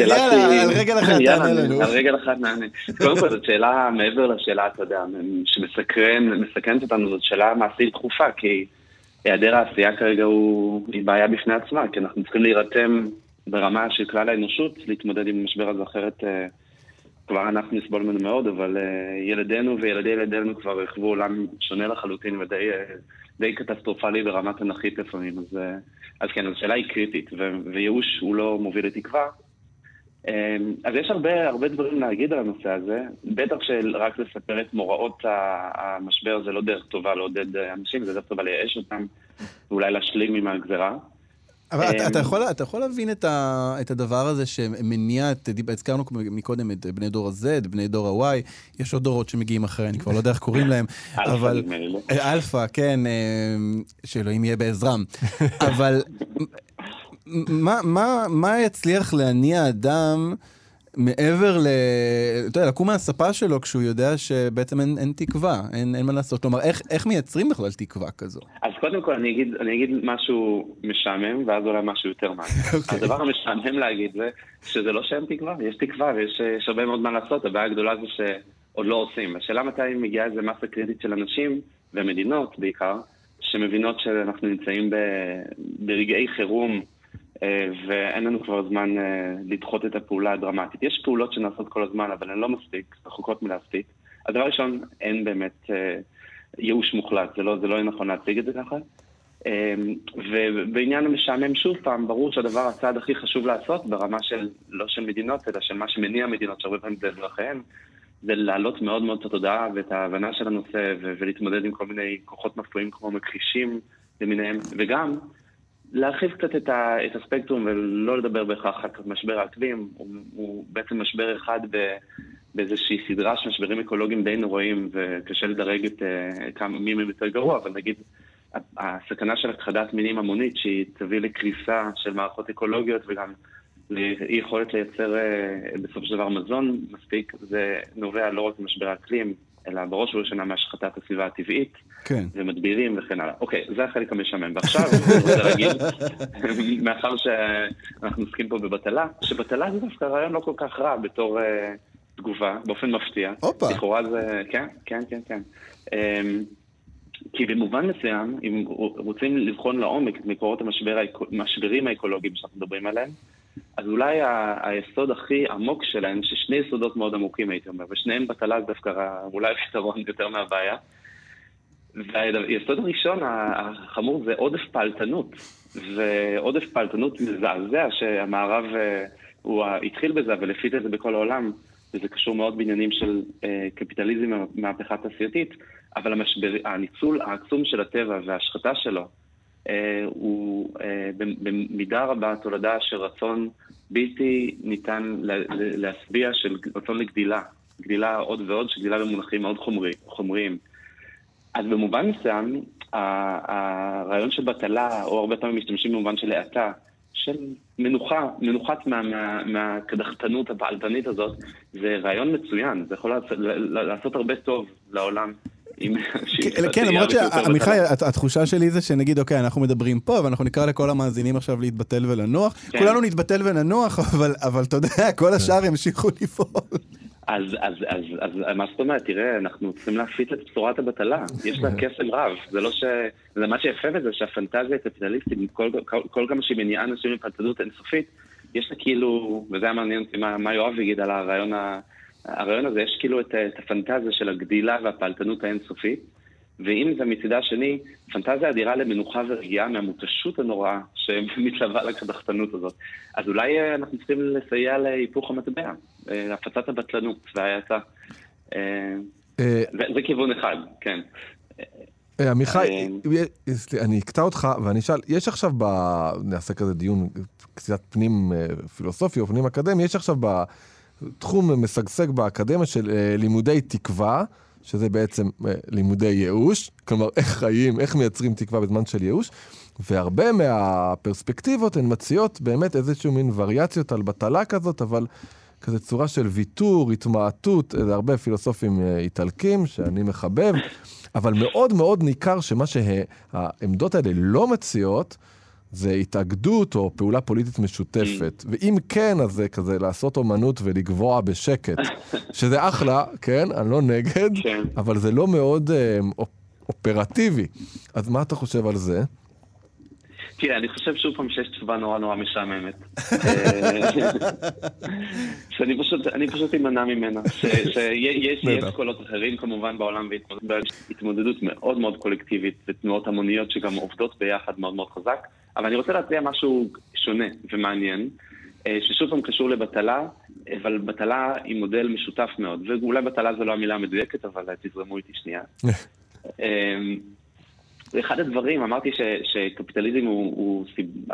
Speaker 4: יאללה, על רגל אחת תענה לנו.
Speaker 12: על רגל אחת נענה. קודם כל, זאת שאלה מעבר לשאלה, אתה יודע, שמסקרן, מסקרנת אותנו, זאת שאלה מעשית דחופה, כי היעדר העשייה כרגע הוא בעיה בפני עצמה, כי אנחנו צריכים להירתם ברמה של כלל האנושות, להתמודד עם המשבר הזה, אחרת אה, כבר אנחנו נסבול ממנו מאוד, אבל אה, ילדינו וילדי ילדינו כבר יחוו עולם שונה לחלוטין ודי אה, די קטסטרופלי ברמה תנכית לפעמים. אז, אז כן, השאלה היא קריטית, וייאוש הוא לא מוביל לתקווה. אה, אז יש הרבה, הרבה דברים להגיד על הנושא הזה, בטח שרק לספר את מוראות המשבר זה לא דרך טובה לעודד אנשים, זה דרך טובה לייאש אותם, ואולי להשלים עם הגזרה.
Speaker 4: אבל אתה,
Speaker 12: אמ,
Speaker 4: אתה, יכול, אתה יכול להבין את, ה, את הדבר הזה שמניע, הזכרנו מקודם את בני דור ה-Z, בני דור ה-Y, יש עוד דורות שמגיעים אחרי, אני כבר לא יודע איך קוראים להם, אבל...
Speaker 12: לא?
Speaker 4: אה, אלפא, כן, אה, שאלוהים יהיה בעזרם. אבל מה, מה, מה יצליח להניע אדם מעבר ל... אתה יודע, לקום מהספה שלו כשהוא יודע שבעצם אין, אין תקווה, אין, אין מה לעשות. כלומר, איך, איך מייצרים בכלל תקווה כזו?
Speaker 12: אז קודם כל אני אגיד, אני אגיד משהו משעמם, ואז אולי משהו יותר מעניין.
Speaker 4: אוקיי.
Speaker 12: הדבר המשעמם להגיד זה שזה לא שאין תקווה, יש תקווה ויש יש הרבה מאוד מה לעשות, הבעיה הגדולה זה שעוד לא עושים. השאלה מתי מגיעה איזה מסה קריטית של אנשים, ומדינות בעיקר, שמבינות שאנחנו נמצאים ב, ברגעי חירום, ואין לנו כבר זמן אה, לדחות את הפעולה הדרמטית. יש פעולות שנעשות כל הזמן, אבל הן לא מספיק, רחוקות מלהספיק. אז דבר ראשון, אין באמת אה, ייאוש מוחלט, זה לא, זה לא נכון להציג את זה ככה. ובעניין המשעמם, שוב פעם, ברור שהדבר, הצעד הכי חשוב לעשות ברמה של, לא של מדינות, אלא של מה שמניע מדינות, שהרבה פעמים זה אזרחיהן, זה להעלות מאוד מאוד את התודעה ואת ההבנה של הנושא ולהתמודד עם כל מיני כוחות מפריעים כמו מכחישים למיניהם, וגם להרחיב קצת את, ה- את הספקטרום ולא לדבר בהכרח על משבר האקלים, הוא, הוא בעצם משבר אחד ב- באיזושהי סדרה של משברים אקולוגיים די נוראים, וקשה לדרג את אה, כמה מי מהם יותר גרוע, אבל נגיד הסכנה של הכחדת מינים המונית, שהיא תביא לקריסה של מערכות אקולוגיות וגם לאי יכולת לייצר אה, בסופו של דבר מזון מספיק, זה נובע לא רק ממשבר האקלים, אלא בראש ובראשונה מהשחתת הסביבה הטבעית,
Speaker 4: כן.
Speaker 12: ומדבירים וכן הלאה. אוקיי, זה החלק המשעמם. ועכשיו, להגיד, מאחר שאנחנו עוסקים פה בבטלה, שבטלה זה דווקא רעיון לא כל כך רע בתור אה, תגובה, באופן מפתיע.
Speaker 4: הופה.
Speaker 12: לכאורה זה... כן, כן, כן, כן. אמ, כי במובן מסוים, אם רוצים לבחון לעומק את מקורות המשבר, המשברים האקולוגיים שאנחנו מדברים עליהם, אז אולי ה- היסוד הכי עמוק שלהם, ששני יסודות מאוד עמוקים הייתי אומר, ושניהם זה דווקא אולי פתרון יותר מהבעיה. והיסוד הראשון החמור זה עודף פעלתנות. ועודף פעלתנות מזעזע שהמערב, אה, הוא התחיל בזה, אבל הפית את זה בכל העולם, וזה קשור מאוד בעניינים של אה, קפיטליזם מהפכה תעשייתית, אבל המשבר, הניצול העצום של הטבע וההשחתה שלו, הוא אה, במידה רבה תולדה של רצון בלתי ניתן לה- לה- להשביע של רצון לגדילה. גדילה עוד ועוד, שגדילה במונחים מאוד חומרי, חומריים. אז במובן מסוים, הרעיון של בטלה, או הרבה פעמים משתמשים במובן של האטה, של מנוחה, מנוחת מה- מה- מהקדחתנות הפעלתנית הזאת, זה רעיון מצוין, זה יכול לעשות, לעשות הרבה טוב לעולם. אם-
Speaker 4: כן, למרות שעמיחי, התחושה שלי זה שנגיד, אוקיי, אנחנו מדברים פה, ואנחנו נקרא לכל המאזינים עכשיו להתבטל ולנוח.
Speaker 12: כן.
Speaker 4: כולנו נתבטל וננוח, אבל- אבל אתה יודע, כל השאר ימשיכו לפעול.
Speaker 12: אז, אז, אז, אז מה זאת אומרת? תראה, אנחנו צריכים להפיץ את בשורת הבטלה. יש לה קסם רב. זה לא ש... זה מה שיפה בזה, שהפנטזיה הקפיטליסטית, כל, כל, כל כמה שהיא מניעה אנשים לפנטזות אינסופית, יש לה כאילו, וזה היה מעניין אותי מה, מה יואב יגיד על הרעיון, ה, הרעיון הזה, יש כאילו את, את הפנטזיה של הגדילה והפעלתנות האינסופית, ואם זה מצידה השני, פנטזיה אדירה למנוחה ורגיעה מהמותשות הנוראה שמתלווה לקדחתנות הזאת. אז אולי אה, אנחנו צריכים לסייע להיפוך המטבע, אה, להפצת הבטלנות וההאטה. אה,
Speaker 5: אה,
Speaker 12: זה, זה כיוון אחד, כן.
Speaker 5: אה, עמיחי,
Speaker 12: אה,
Speaker 5: אה, אני אקטע אותך ואני אשאל, יש עכשיו ב... נעשה כזה דיון קצת פנים אה, פילוסופי או פנים אקדמי, יש עכשיו בתחום משגשג באקדמיה של אה, לימודי תקווה, שזה בעצם אה, לימודי ייאוש, כלומר איך חיים, איך מייצרים תקווה בזמן של ייאוש, והרבה מהפרספקטיבות הן מציעות באמת איזשהו מין וריאציות על בטלה כזאת, אבל כזה צורה של ויתור, התמעטות, זה הרבה פילוסופים אה, איטלקים שאני מחבב, אבל מאוד מאוד ניכר שמה שהעמדות האלה לא מציעות, זה התאגדות או פעולה פוליטית משותפת. ואם כן, אז זה כזה לעשות אומנות ולגבוע בשקט, שזה אחלה, כן, אני לא נגד, אבל זה לא מאוד אה, אופ- אופרטיבי. אז מה אתה חושב על זה?
Speaker 12: תראה, אני חושב שוב פעם שיש תשובה נורא נורא משעממת. אה, שאני פשוט, אני פשוט אמנע ממנה. שיש. קולות אחרים כמובן בעולם והתמודדות מאוד מאוד קולקטיבית ותנועות המוניות שגם עובדות ביחד מאוד מאוד חזק. אבל אני רוצה להציע משהו שונה ומעניין, אה, ששוב פעם קשור לבטלה, אבל בטלה היא מודל משותף מאוד. ואולי בטלה זו לא המילה המדויקת, אבל תזרמו איתי שנייה. אמ, אחד הדברים, אמרתי ש, שקפיטליזם הוא, הוא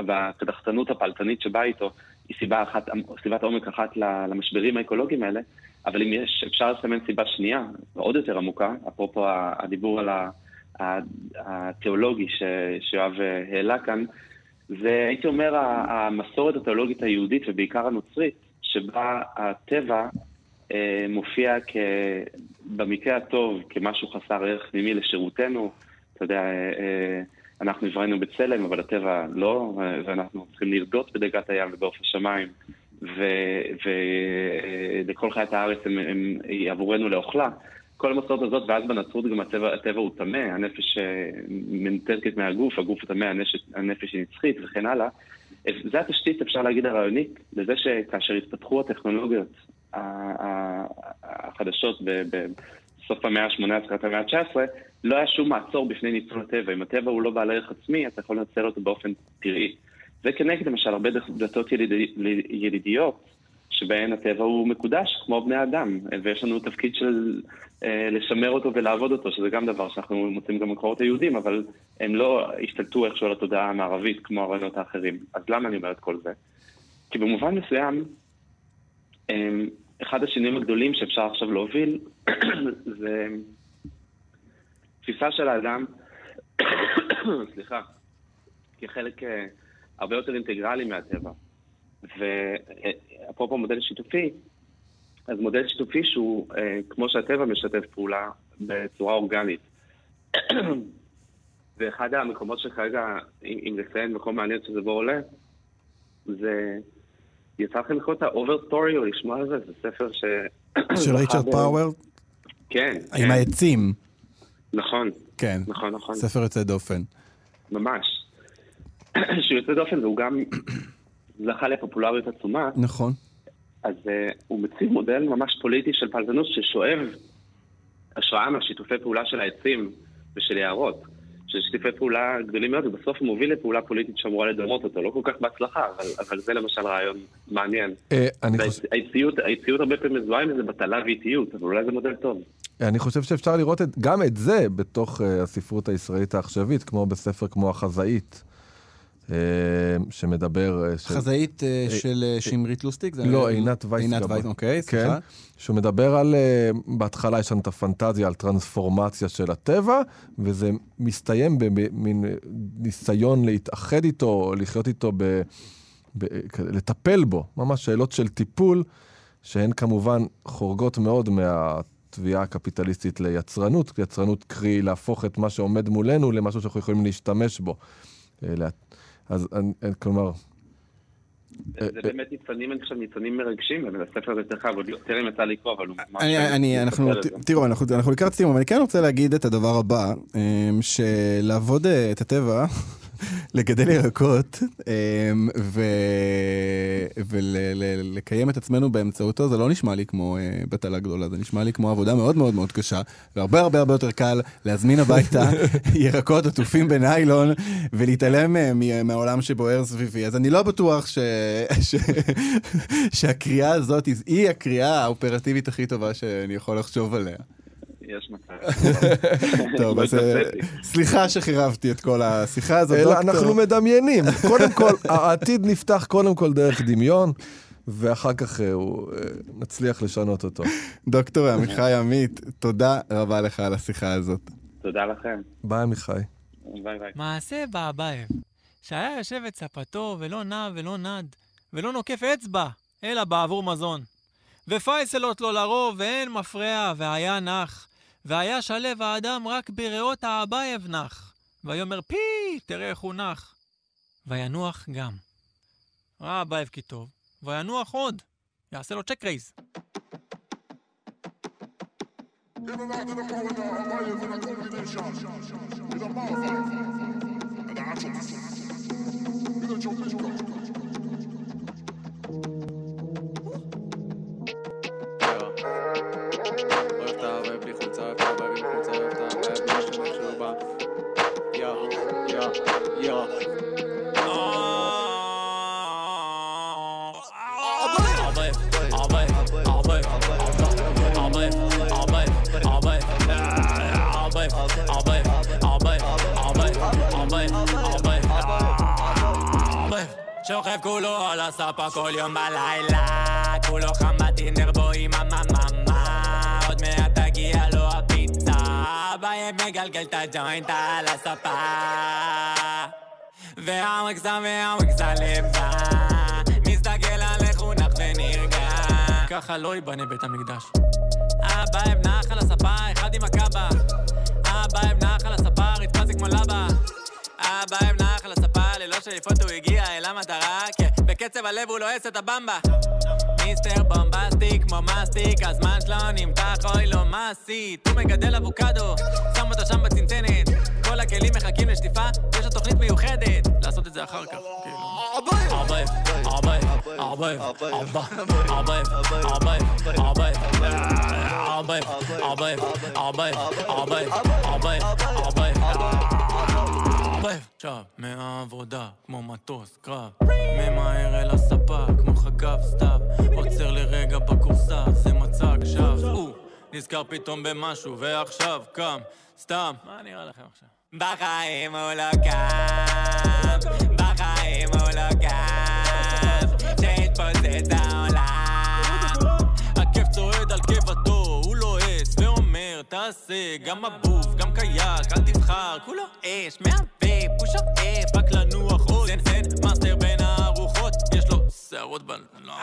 Speaker 12: והקדחתנות הפעלתנית שבאה איתו, היא סיבה אחת, סיבת עומק אחת למשברים האקולוגיים האלה, אבל אם יש, אפשר לסמן סיבה שנייה, עוד יותר עמוקה, אפרופו הדיבור על התיאולוגי שיואב אה, העלה כאן, זה הייתי אומר המסורת התיאולוגית היהודית ובעיקר הנוצרית, שבה הטבע אה, מופיע כ... במקרה הטוב כמשהו חסר ערך פנימי לשירותנו. אתה יודע, אה, אה, אנחנו נבראנו בצלם, אבל הטבע לא, אה, ואנחנו צריכים לרדות בדגת הים ובעוף השמיים, ולכל חיית הארץ הם, הם, היא עבורנו לאוכלה. כל המסורת הזאת, ואז בנצרות גם הטבע, הטבע הוא טמא, הנפש מנותקת מהגוף, הגוף טמא, הנפש, היא נצחית וכן הלאה. אה, זה התשתית, אפשר להגיד, הרעיונית, לזה שכאשר התפתחו הטכנולוגיות החדשות בסוף המאה ה-18, תחילת המאה ה-19, לא היה שום מעצור בפני ניצול הטבע. אם הטבע הוא לא בעל ערך עצמי, אתה יכול לנצל אותו באופן פראי. זה כנגד למשל הרבה דתות יליד... ילידיות, שבהן הטבע הוא מקודש, כמו בני אדם, ויש לנו תפקיד של אה, לשמר אותו ולעבוד אותו, שזה גם דבר שאנחנו מוצאים גם במקורות היהודים, אבל הם לא השתלטו איכשהו על התודעה המערבית כמו הרעיונות האחרים. אז למה אני אומר את כל זה? כי במובן מסוים, אה, אחד השינויים הגדולים שאפשר עכשיו להוביל, זה תפיסה של האדם, סליחה, כחלק אה, הרבה יותר אינטגרלי מהטבע. ואפרופו מודל שיתופי, אז מודל שיתופי שהוא, אה, כמו שהטבע משתף פעולה בצורה אורגנית. ואחד המקומות שכרגע, אם, אם לציין מקום מעניין שזה בו עולה, זה... יצא לכם לקרוא את ה-over story או לשמוע על זה? זה ספר ש...
Speaker 4: של ריצ'רד פאוור?
Speaker 12: כן.
Speaker 4: עם
Speaker 12: כן.
Speaker 4: העצים.
Speaker 12: נכון.
Speaker 4: כן.
Speaker 12: נכון, נכון.
Speaker 4: ספר יוצא דופן.
Speaker 12: ממש. שהוא יוצא דופן והוא גם זכה לפופולריות עצומה.
Speaker 4: נכון.
Speaker 12: אז uh, הוא מציב מודל ממש פוליטי של פלטנות ששואב השראה מהשיתופי פעולה של העצים ושל יערות. של שיתופי פעולה גדולים מאוד, ובסוף הוא מוביל לפעולה פוליטית שאמורה לדמות אותו. לא כל כך בהצלחה, אבל, אבל זה למשל רעיון מעניין.
Speaker 5: אה, אני חושב...
Speaker 12: האיציות הרבה פעמים מזוהה עם איזה בטלה ואיטיות, אבל אולי זה מודל טוב.
Speaker 5: אני חושב שאפשר לראות את, גם את זה בתוך uh, הספרות הישראלית העכשווית, כמו בספר כמו החזאית, uh, שמדבר... של...
Speaker 4: חזאית של שמרית לוסטיק? זה
Speaker 5: לא, עינת וייסגבה.
Speaker 4: עינת וייסגבה, אוקיי, סליחה.
Speaker 5: כן, שהוא מדבר על, בהתחלה יש לנו את הפנטזיה על טרנספורמציה של הטבע, וזה מסתיים במין ניסיון להתאחד איתו, לחיות איתו, ב, ב, לטפל בו, ממש שאלות של טיפול, שהן כמובן חורגות מאוד מה... תביעה קפיטליסטית ליצרנות, יצרנות קרי להפוך את מה שעומד מולנו למשהו שאנחנו יכולים להשתמש בו. אז כלומר...
Speaker 12: זה באמת ניצנים, אני חושב, ניצנים מרגשים, הספר הזה צריך לעבוד יותר אם יצא לקרוא, אבל הוא ממש...
Speaker 4: אני, אנחנו, תראו, אנחנו לקראת סיום, אבל אני כן רוצה להגיד את הדבר הבא, שלעבוד את הטבע, לגדל ירקות ולקיים את עצמנו באמצעותו, זה לא נשמע לי כמו בטלה גדולה, זה נשמע לי כמו עבודה מאוד מאוד מאוד קשה, והרבה הרבה הרבה יותר קל להזמין הביתה ירקות עטופים בניילון ולהתעלם מהעולם שבוער סביבי. אז אני לא בטוח שהקריאה הזאת היא הקריאה האופרטיבית הכי טובה שאני יכול לחשוב עליה.
Speaker 12: יש מצב.
Speaker 4: טוב, אז סליחה שחירבתי את כל השיחה הזאת,
Speaker 5: אלא אנחנו מדמיינים. קודם כל, העתיד נפתח קודם כל דרך דמיון. ואחר כך נצליח לשנות אותו.
Speaker 4: דוקטור עמיחי עמית, תודה רבה לך על השיחה הזאת.
Speaker 12: תודה לכם.
Speaker 5: ביי עמיחי.
Speaker 12: ביי ביי.
Speaker 6: מעשה באבייב, שהיה יושב את ספתו ולא נע ולא נד, ולא נוקף אצבע, אלא בעבור מזון. ופייסלות לו לרוב, ואין מפרע, והיה נח. והיה שלב האדם רק בריאות האבייב נח. ויאמר פי, תראה איך הוא נח. וינוח גם. ראה אבייב כי טוב, וינוח עוד. יעשה לו צ'ק רייז. Je rêve à la sapa, collium à. בלילה כולו חמתי נרבו עם המממה עוד מעט תגיע לו הפיצה. בהם מגלגל את הג'וינט על הספה. והמגזם והמגזם לבא מסתכל על נח ונרגע. ככה לא ייבנה בית המקדש. אבא נח על הספה אחד עם הקאבה. אבא נח על הספה רצפה זה כמו לבה אבא נח על הספה ללא שאיפות הוא הגיע אל המטרה. כן, בקצב הלב הוא לועס את הבמבה מיסטר בומבסטי כמו מסטיק הזמן שלו נמתח אוי לא מה עשית הוא מגדל אבוקדו שם אותו שם בצנצנת כל הכלים מחכים לשטיפה יש לו תוכנית מיוחדת לעשות את זה אחר כך ערבייב ערבייב ערבייב ערבייב ערבייב ערבייב ערבייב ערבייב ערבייב ערבייב שב מהעבודה, כמו מטוס, קרב. ממהר אל הספה, כמו חגב סתיו. עוצר לרגע בכורסה, זה מצג שווא. או, נזכר פתאום במשהו, ועכשיו קם, סתם. מה נראה לכם עכשיו? בחיים הוא לא קם, בחיים הוא לא קם, שהתפוצץ העולם. תעשה גם מבוף, גם קייק, אל תבחר, כולו אש, מהווה, פושר אף, רק לנוח עוד. זן זן, מאסטר בין הארוחות, יש לו שערות בל... לא.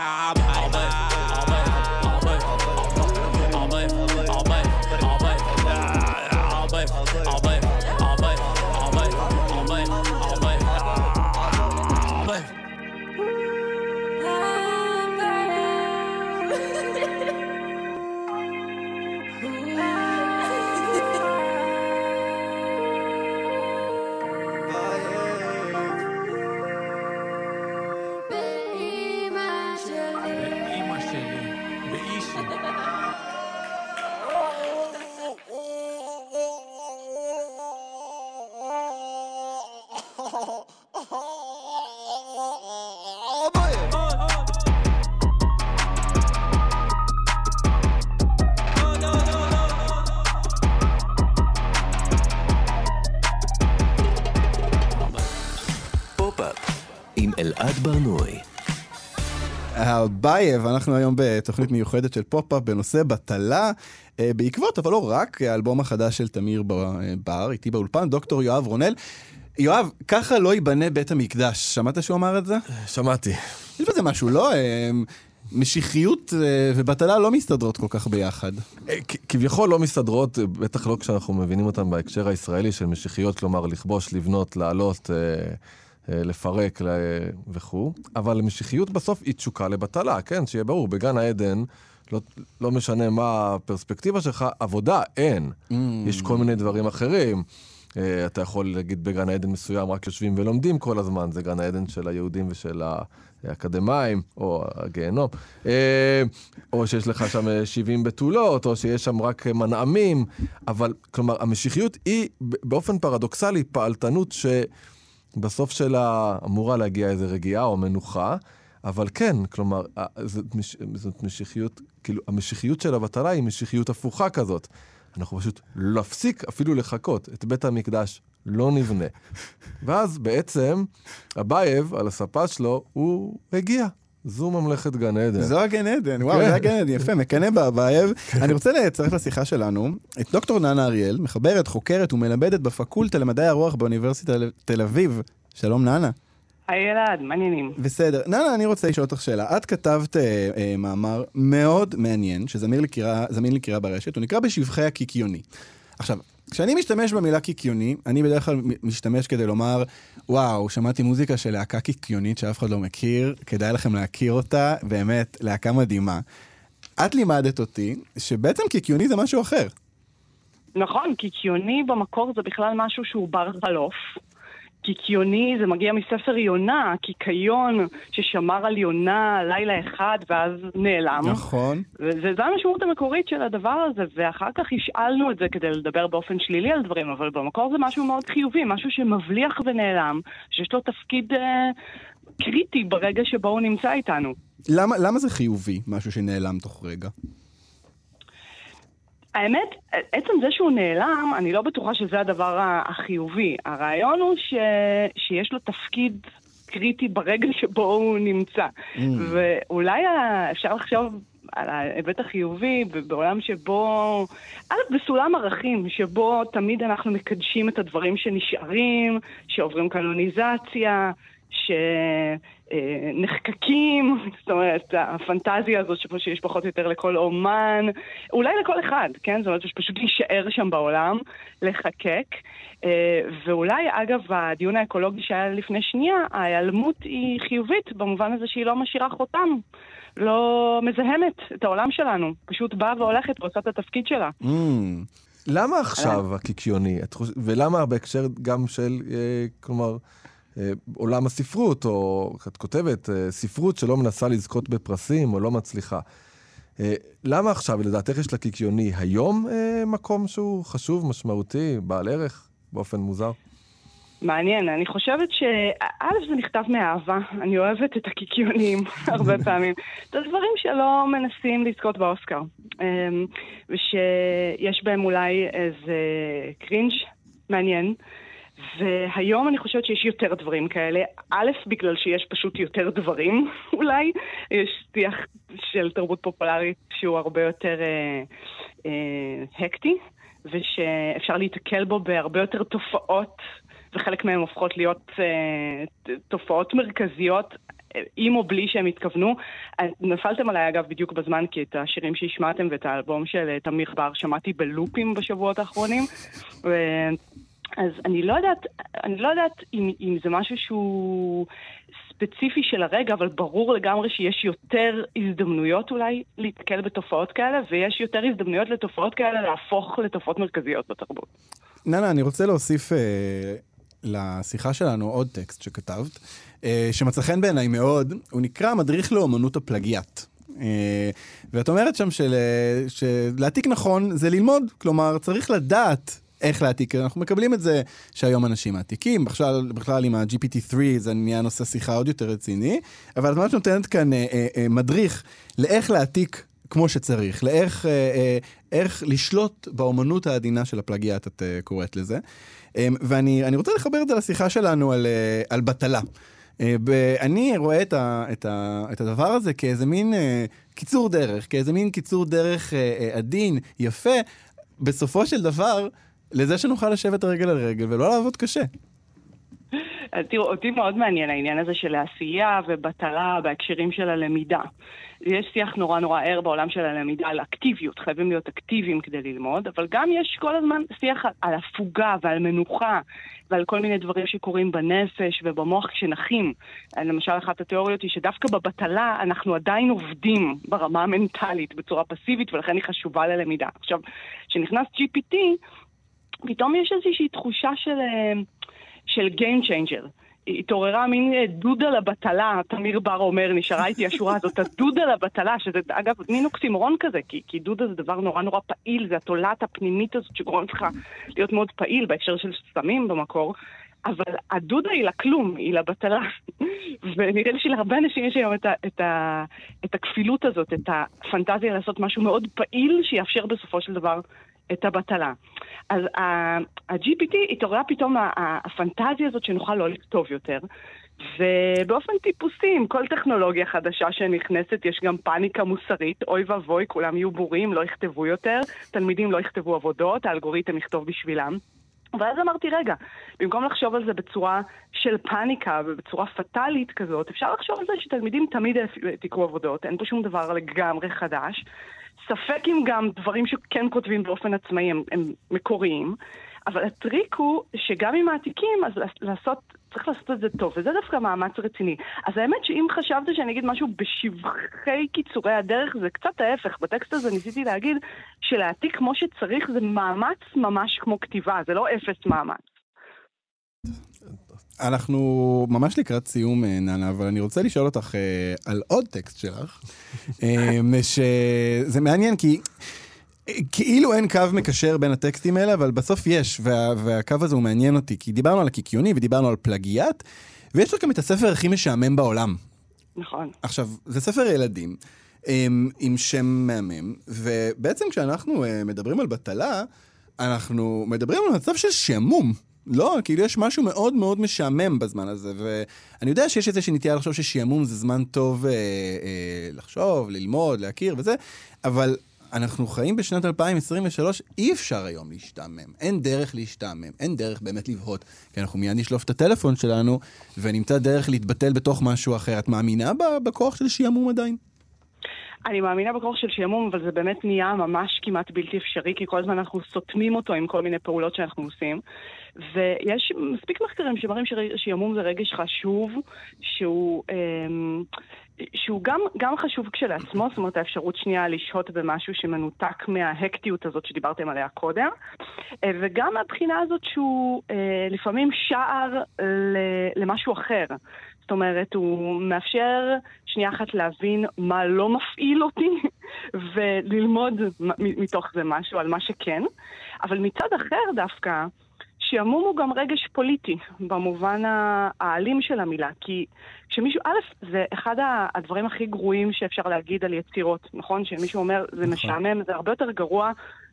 Speaker 4: אבייב, אנחנו היום בתוכנית מיוחדת של פופ-אפ בנושא בטלה, אה, בעקבות, אבל לא רק, האלבום החדש של תמיר ב- בר, איתי באולפן, דוקטור יואב רונל. יואב, ככה לא ייבנה בית המקדש. שמעת שהוא אמר את זה?
Speaker 5: שמעתי.
Speaker 4: יש בזה משהו, לא? אה, משיחיות אה, ובטלה לא מסתדרות כל כך ביחד.
Speaker 5: אה, כביכול לא מסתדרות, אה, בטח לא כשאנחנו מבינים אותן בהקשר הישראלי של משיחיות, כלומר לכבוש, לבנות, לעלות, אה, אה, לפרק ל- וכו', אבל משיחיות בסוף היא תשוקה לבטלה, כן? שיהיה ברור, בגן העדן, לא, לא משנה מה הפרספקטיבה שלך, עבודה אין. יש כל מיני דברים אחרים. אה, אתה יכול להגיד בגן העדן מסוים רק יושבים ולומדים כל הזמן, זה גן העדן של היהודים ושל האקדמאים, או הגיהנום. אה, או שיש לך שם אה, 70 בתולות, או שיש שם רק אה, מנעמים, אבל כלומר, המשיחיות היא באופן פרדוקסלי פעלתנות שבסוף שלה אמורה להגיע איזו רגיעה או מנוחה. אבל כן, כלומר, זאת, מש, זאת משיחיות, כאילו, המשיחיות של הבטלה היא משיחיות הפוכה כזאת. אנחנו פשוט נפסיק אפילו לחכות, את בית המקדש לא נבנה. ואז בעצם, אבייב, על הספה שלו, הוא הגיע. זו ממלכת גן עדן.
Speaker 4: זו הגן עדן, וואו,
Speaker 5: כן.
Speaker 4: זה הגן עדן, יפה, מקנא באבייב. אני רוצה לצרף לשיחה שלנו את דוקטור ננה אריאל, מחברת, חוקרת ומלמדת בפקולטה למדעי הרוח באוניברסיטת תל אביב. שלום ננה.
Speaker 13: היי אלעד, מעניינים.
Speaker 4: בסדר. ננה, אני רוצה לשאול אותך שאלה. את כתבת אה, אה, מאמר מאוד מעניין, שזמין לקריאה, זמין לקריאה ברשת, הוא נקרא בשבחי הקיקיוני. עכשיו, כשאני משתמש במילה קיקיוני, אני בדרך כלל משתמש כדי לומר, וואו, שמעתי מוזיקה של להקה קיקיונית שאף אחד לא מכיר, כדאי לכם להכיר אותה, באמת, להקה מדהימה. את לימדת אותי שבעצם קיקיוני זה משהו אחר.
Speaker 13: נכון, קיקיוני במקור זה בכלל משהו שהוא בר חלוף. קיקיוני זה מגיע מספר יונה, קיקיון ששמר על יונה לילה אחד ואז נעלם.
Speaker 4: נכון.
Speaker 13: וזו המשמעות המקורית של הדבר הזה, ואחר כך השאלנו את זה כדי לדבר באופן שלילי על דברים, אבל במקור זה משהו מאוד חיובי, משהו שמבליח ונעלם, שיש לו תפקיד אה, קריטי ברגע שבו הוא נמצא איתנו.
Speaker 4: למה, למה זה חיובי, משהו שנעלם תוך רגע?
Speaker 13: האמת, עצם זה שהוא נעלם, אני לא בטוחה שזה הדבר החיובי. הרעיון הוא ש... שיש לו תפקיד קריטי ברגע שבו הוא נמצא.
Speaker 14: Mm.
Speaker 13: ואולי אפשר לחשוב על ההיבט החיובי בעולם שבו, א', בסולם ערכים, שבו תמיד אנחנו מקדשים את הדברים שנשארים, שעוברים קלוניזציה, שנחקקים, זאת אומרת, הפנטזיה הזאת שיש פחות או יותר לכל אומן, אולי לכל אחד, כן? זאת אומרת, שפשוט להישאר שם בעולם, לחקק. אה, ואולי, אגב, הדיון האקולוגי שהיה לפני שנייה, ההיעלמות היא חיובית, במובן הזה שהיא לא משאירה חותם. לא מזהמת את העולם שלנו, פשוט באה והולכת ועושה את התפקיד שלה.
Speaker 5: Mm. למה עכשיו הקיקיוני? את חוש... ולמה בהקשר גם של, אה, כלומר, אה, עולם הספרות, או את כותבת, אה, ספרות שלא מנסה לזכות בפרסים או לא מצליחה. אה, למה עכשיו, לדעתך, יש לקיקיוני היום אה, מקום שהוא חשוב, משמעותי, בעל ערך, באופן מוזר?
Speaker 13: מעניין, אני חושבת שא' זה נכתב מאהבה, אני אוהבת את הקיקיונים הרבה פעמים. זה דברים שלא מנסים לזכות באוסקר. אמ, ושיש בהם אולי איזה קרינג' מעניין. והיום אני חושבת שיש יותר דברים כאלה. א', בגלל שיש פשוט יותר דברים, אולי. יש שיח של תרבות פופולרית שהוא הרבה יותר אה, אה, הקטי, ושאפשר להיתקל בו בהרבה יותר תופעות, וחלק מהן הופכות להיות אה, תופעות מרכזיות. עם או בלי שהם התכוונו. אה, נפלתם עליי אגב בדיוק בזמן, כי את השירים שהשמעתם ואת האלבום של אה, תמיר בר שמעתי בלופים בשבועות האחרונים. ו- אז אני לא יודעת, אני לא יודעת אם, אם זה משהו שהוא ספציפי של הרגע, אבל ברור לגמרי שיש יותר הזדמנויות אולי להתקל בתופעות כאלה, ויש יותר הזדמנויות לתופעות כאלה להפוך לתופעות מרכזיות בתרבות.
Speaker 4: ננה, אני רוצה להוסיף אה, לשיחה שלנו עוד טקסט שכתבת, אה, שמצא חן בעיניי מאוד, הוא נקרא מדריך לאומנות הפלגיאט. אה, ואת אומרת שם של, אה, שלהעתיק נכון זה ללמוד, כלומר צריך לדעת איך להעתיק, אנחנו מקבלים את זה שהיום אנשים מעתיקים, בכלל, בכלל עם ה-GPT-3 זה נהיה נושא שיחה עוד יותר רציני, אבל את ממש נותנת כאן אה, אה, אה, מדריך לאיך להעתיק כמו שצריך, לאיך אה, אה, איך לשלוט באומנות העדינה של הפלגיאט, את אה, קוראת לזה. אה, ואני אני רוצה לחבר את זה לשיחה שלנו על, אה, על בטלה. אה, אני רואה את, ה, את, ה, את הדבר הזה כאיזה מין אה, קיצור דרך, כאיזה מין קיצור דרך אה, אה, עדין, יפה, בסופו של דבר, לזה שנוכל לשבת רגל על רגל ולא לעבוד קשה.
Speaker 13: אז תראו, אותי מאוד מעניין העניין הזה של העשייה ובטלה בהקשרים של הלמידה. יש שיח נורא נורא ער בעולם של הלמידה על אקטיביות, חייבים להיות אקטיביים כדי ללמוד, אבל גם יש כל הזמן שיח על הפוגה ועל מנוחה ועל כל מיני דברים שקורים בנפש ובמוח כשנחים. למשל, אחת התיאוריות היא שדווקא בבטלה אנחנו עדיין עובדים ברמה המנטלית בצורה פסיבית ולכן היא חשובה ללמידה. עכשיו, כשנכנס GPT, פתאום יש איזושהי תחושה של... אה, של Game Changer. התעוררה מין אה, דודה לבטלה, תמיר בר אומר, נשארה איתי השורה הזאת, הדודה לבטלה, שזה אגב מין אוקסימורון כזה, כי, כי דודה זה דבר נורא נורא פעיל, זה התולעת הפנימית הזאת שגורמת לך להיות מאוד פעיל בהקשר של סמים במקור. אבל הדודה היא לכלום, היא לבטלה. ונראה לי שלהרבה אנשים יש היום את, ה, את, ה, את הכפילות הזאת, את הפנטזיה לעשות משהו מאוד פעיל שיאפשר בסופו של דבר את הבטלה. אז ה-GPT התעוררה פתאום הפנטזיה הזאת שנוכל לא לכתוב יותר. ובאופן טיפוסי, עם כל טכנולוגיה חדשה שנכנסת, יש גם פאניקה מוסרית, אוי ואבוי, כולם יהיו בורים, לא יכתבו יותר, תלמידים לא יכתבו עבודות, האלגוריתם יכתוב בשבילם. ואז אמרתי, רגע, במקום לחשוב על זה בצורה של פאניקה ובצורה פטאלית כזאת, אפשר לחשוב על זה שתלמידים תמיד תקראו עבודות, אין פה שום דבר לגמרי חדש. ספק אם גם דברים שכן כותבים באופן עצמאי הם, הם מקוריים, אבל הטריק הוא שגם אם מעתיקים, אז לעשות, צריך לעשות את זה טוב, וזה דווקא מאמץ רציני. אז האמת שאם חשבת שאני אגיד משהו בשבחי קיצורי הדרך, זה קצת ההפך. בטקסט הזה ניסיתי להגיד שלהעתיק כמו שצריך זה מאמץ ממש כמו כתיבה, זה לא אפס מאמץ.
Speaker 4: אנחנו ממש לקראת סיום, אה, ננה, אבל אני רוצה לשאול אותך אה, על עוד טקסט שלך, אה, שזה מעניין כי... כאילו אין קו מקשר בין הטקסטים האלה, אבל בסוף יש, וה, והקו הזה הוא מעניין אותי, כי דיברנו על הקיקיוני ודיברנו על פלגיאט, ויש לך גם את הספר הכי משעמם בעולם.
Speaker 13: נכון.
Speaker 4: עכשיו, זה ספר ילדים, עם, עם שם מהמם, ובעצם כשאנחנו אה, מדברים על בטלה, אנחנו מדברים על מצב של שעמום. לא, כאילו יש משהו מאוד מאוד משעמם בזמן הזה, ואני יודע שיש איזושהי נטייה לחשוב ששעמום זה זמן טוב אה, אה, לחשוב, ללמוד, להכיר וזה, אבל אנחנו חיים בשנת 2023, אי אפשר היום להשתעמם. אין דרך להשתעמם, אין דרך באמת לבהות. כי אנחנו מיד נשלוף את הטלפון שלנו, ונמצא דרך להתבטל בתוך משהו אחר. את מאמינה בכוח של שעמום עדיין?
Speaker 13: אני מאמינה בכוח של שעמום, אבל זה באמת נהיה ממש כמעט בלתי אפשרי, כי כל הזמן אנחנו סותמים אותו עם כל מיני פעולות שאנחנו עושים. ויש מספיק מחקרים שמראים ששעמום זה רגש חשוב, שהוא, אמ, שהוא גם, גם חשוב כשלעצמו, זאת אומרת האפשרות שנייה לשהות במשהו שמנותק מההקטיות הזאת שדיברתם עליה קודם, אה, וגם מהבחינה הזאת שהוא אה, לפעמים שער למשהו אחר. זאת אומרת, הוא מאפשר שנייה אחת להבין מה לא מפעיל אותי וללמוד מתוך זה משהו על מה שכן. אבל מצד אחר דווקא, שעמום הוא גם רגש פוליטי, במובן האלים של המילה. כי כשמישהו, א', זה אחד הדברים הכי גרועים שאפשר להגיד על יצירות, נכון? שמישהו אומר, זה משעמם, זה הרבה יותר גרוע.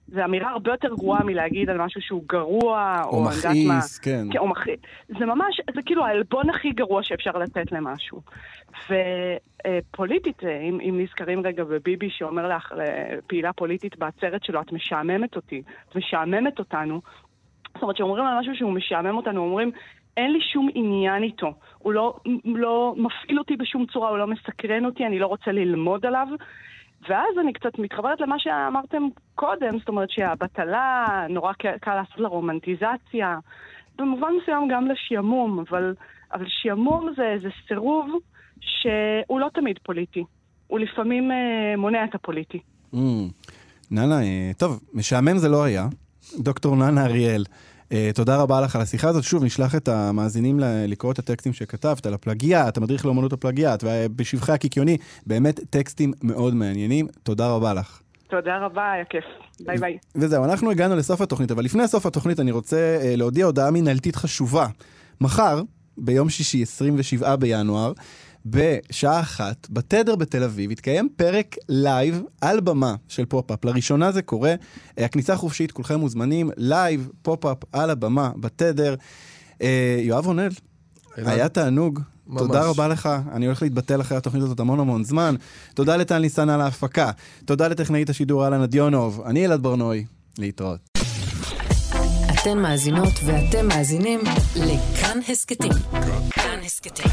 Speaker 13: זו אמירה הרבה יותר גרועה מלהגיד על משהו שהוא גרוע, או,
Speaker 4: או. מכעיס, כן.
Speaker 13: כן, או מכעיס. זה ממש, זה כאילו העלבון הכי גרוע שאפשר לתת למשהו. ופוליטית, אם, אם נזכרים רגע בביבי שאומר לך, לפעילה פוליטית בעצרת שלו, את משעממת אותי, את משעממת אותנו. זאת אומרת, כשאומרים על משהו שהוא משעמם אותנו, אומרים, אין לי שום עניין איתו. הוא לא, לא מפעיל אותי בשום צורה, הוא לא מסקרן אותי, אני לא רוצה ללמוד עליו. ואז אני קצת מתחברת למה שאמרתם קודם, זאת אומרת שהבטלה, נורא קל, לעשות לה רומנטיזציה, במובן מסוים גם לשעמום, אבל, אבל שעמום זה, זה סירוב שהוא לא תמיד פוליטי, הוא לפעמים אה, מונע את הפוליטי.
Speaker 4: Mm. אה, טוב, משעמם זה לא היה. דוקטור ננה אריאל, אה, תודה רבה לך על השיחה הזאת. שוב, נשלח את המאזינים לקרוא את הטקסטים שכתבת על הפלגיאט, המדריך לאמנות הפלגיאט, ובשבחי הקיקיוני, באמת טקסטים מאוד מעניינים. תודה רבה לך.
Speaker 13: תודה רבה, היה כיף. ביי ביי.
Speaker 4: וזהו, אנחנו הגענו לסוף התוכנית, אבל לפני סוף התוכנית אני רוצה אה, להודיע הודעה מנהלתית חשובה. מחר, ביום שישי, 27 בינואר, בשעה אחת, בתדר בתל אביב, יתקיים פרק לייב על במה של פופ-אפ. לראשונה זה קורה, אה, הכניסה חופשית, כולכם מוזמנים, לייב, פופ-אפ על הבמה, בתדר. אה, יואב רונל, היה תענוג.
Speaker 5: ממש.
Speaker 4: תודה רבה לך, אני הולך להתבטל אחרי התוכנית הזאת המון המון זמן. תודה לטל ניסן על ההפקה. תודה לטכנאית השידור אהלן אדיונוב. אני אלעד ברנועי, להתראות.
Speaker 1: אתן מאזינות ואתם מאזינים לכאן הסכתים. כאן הסכתים,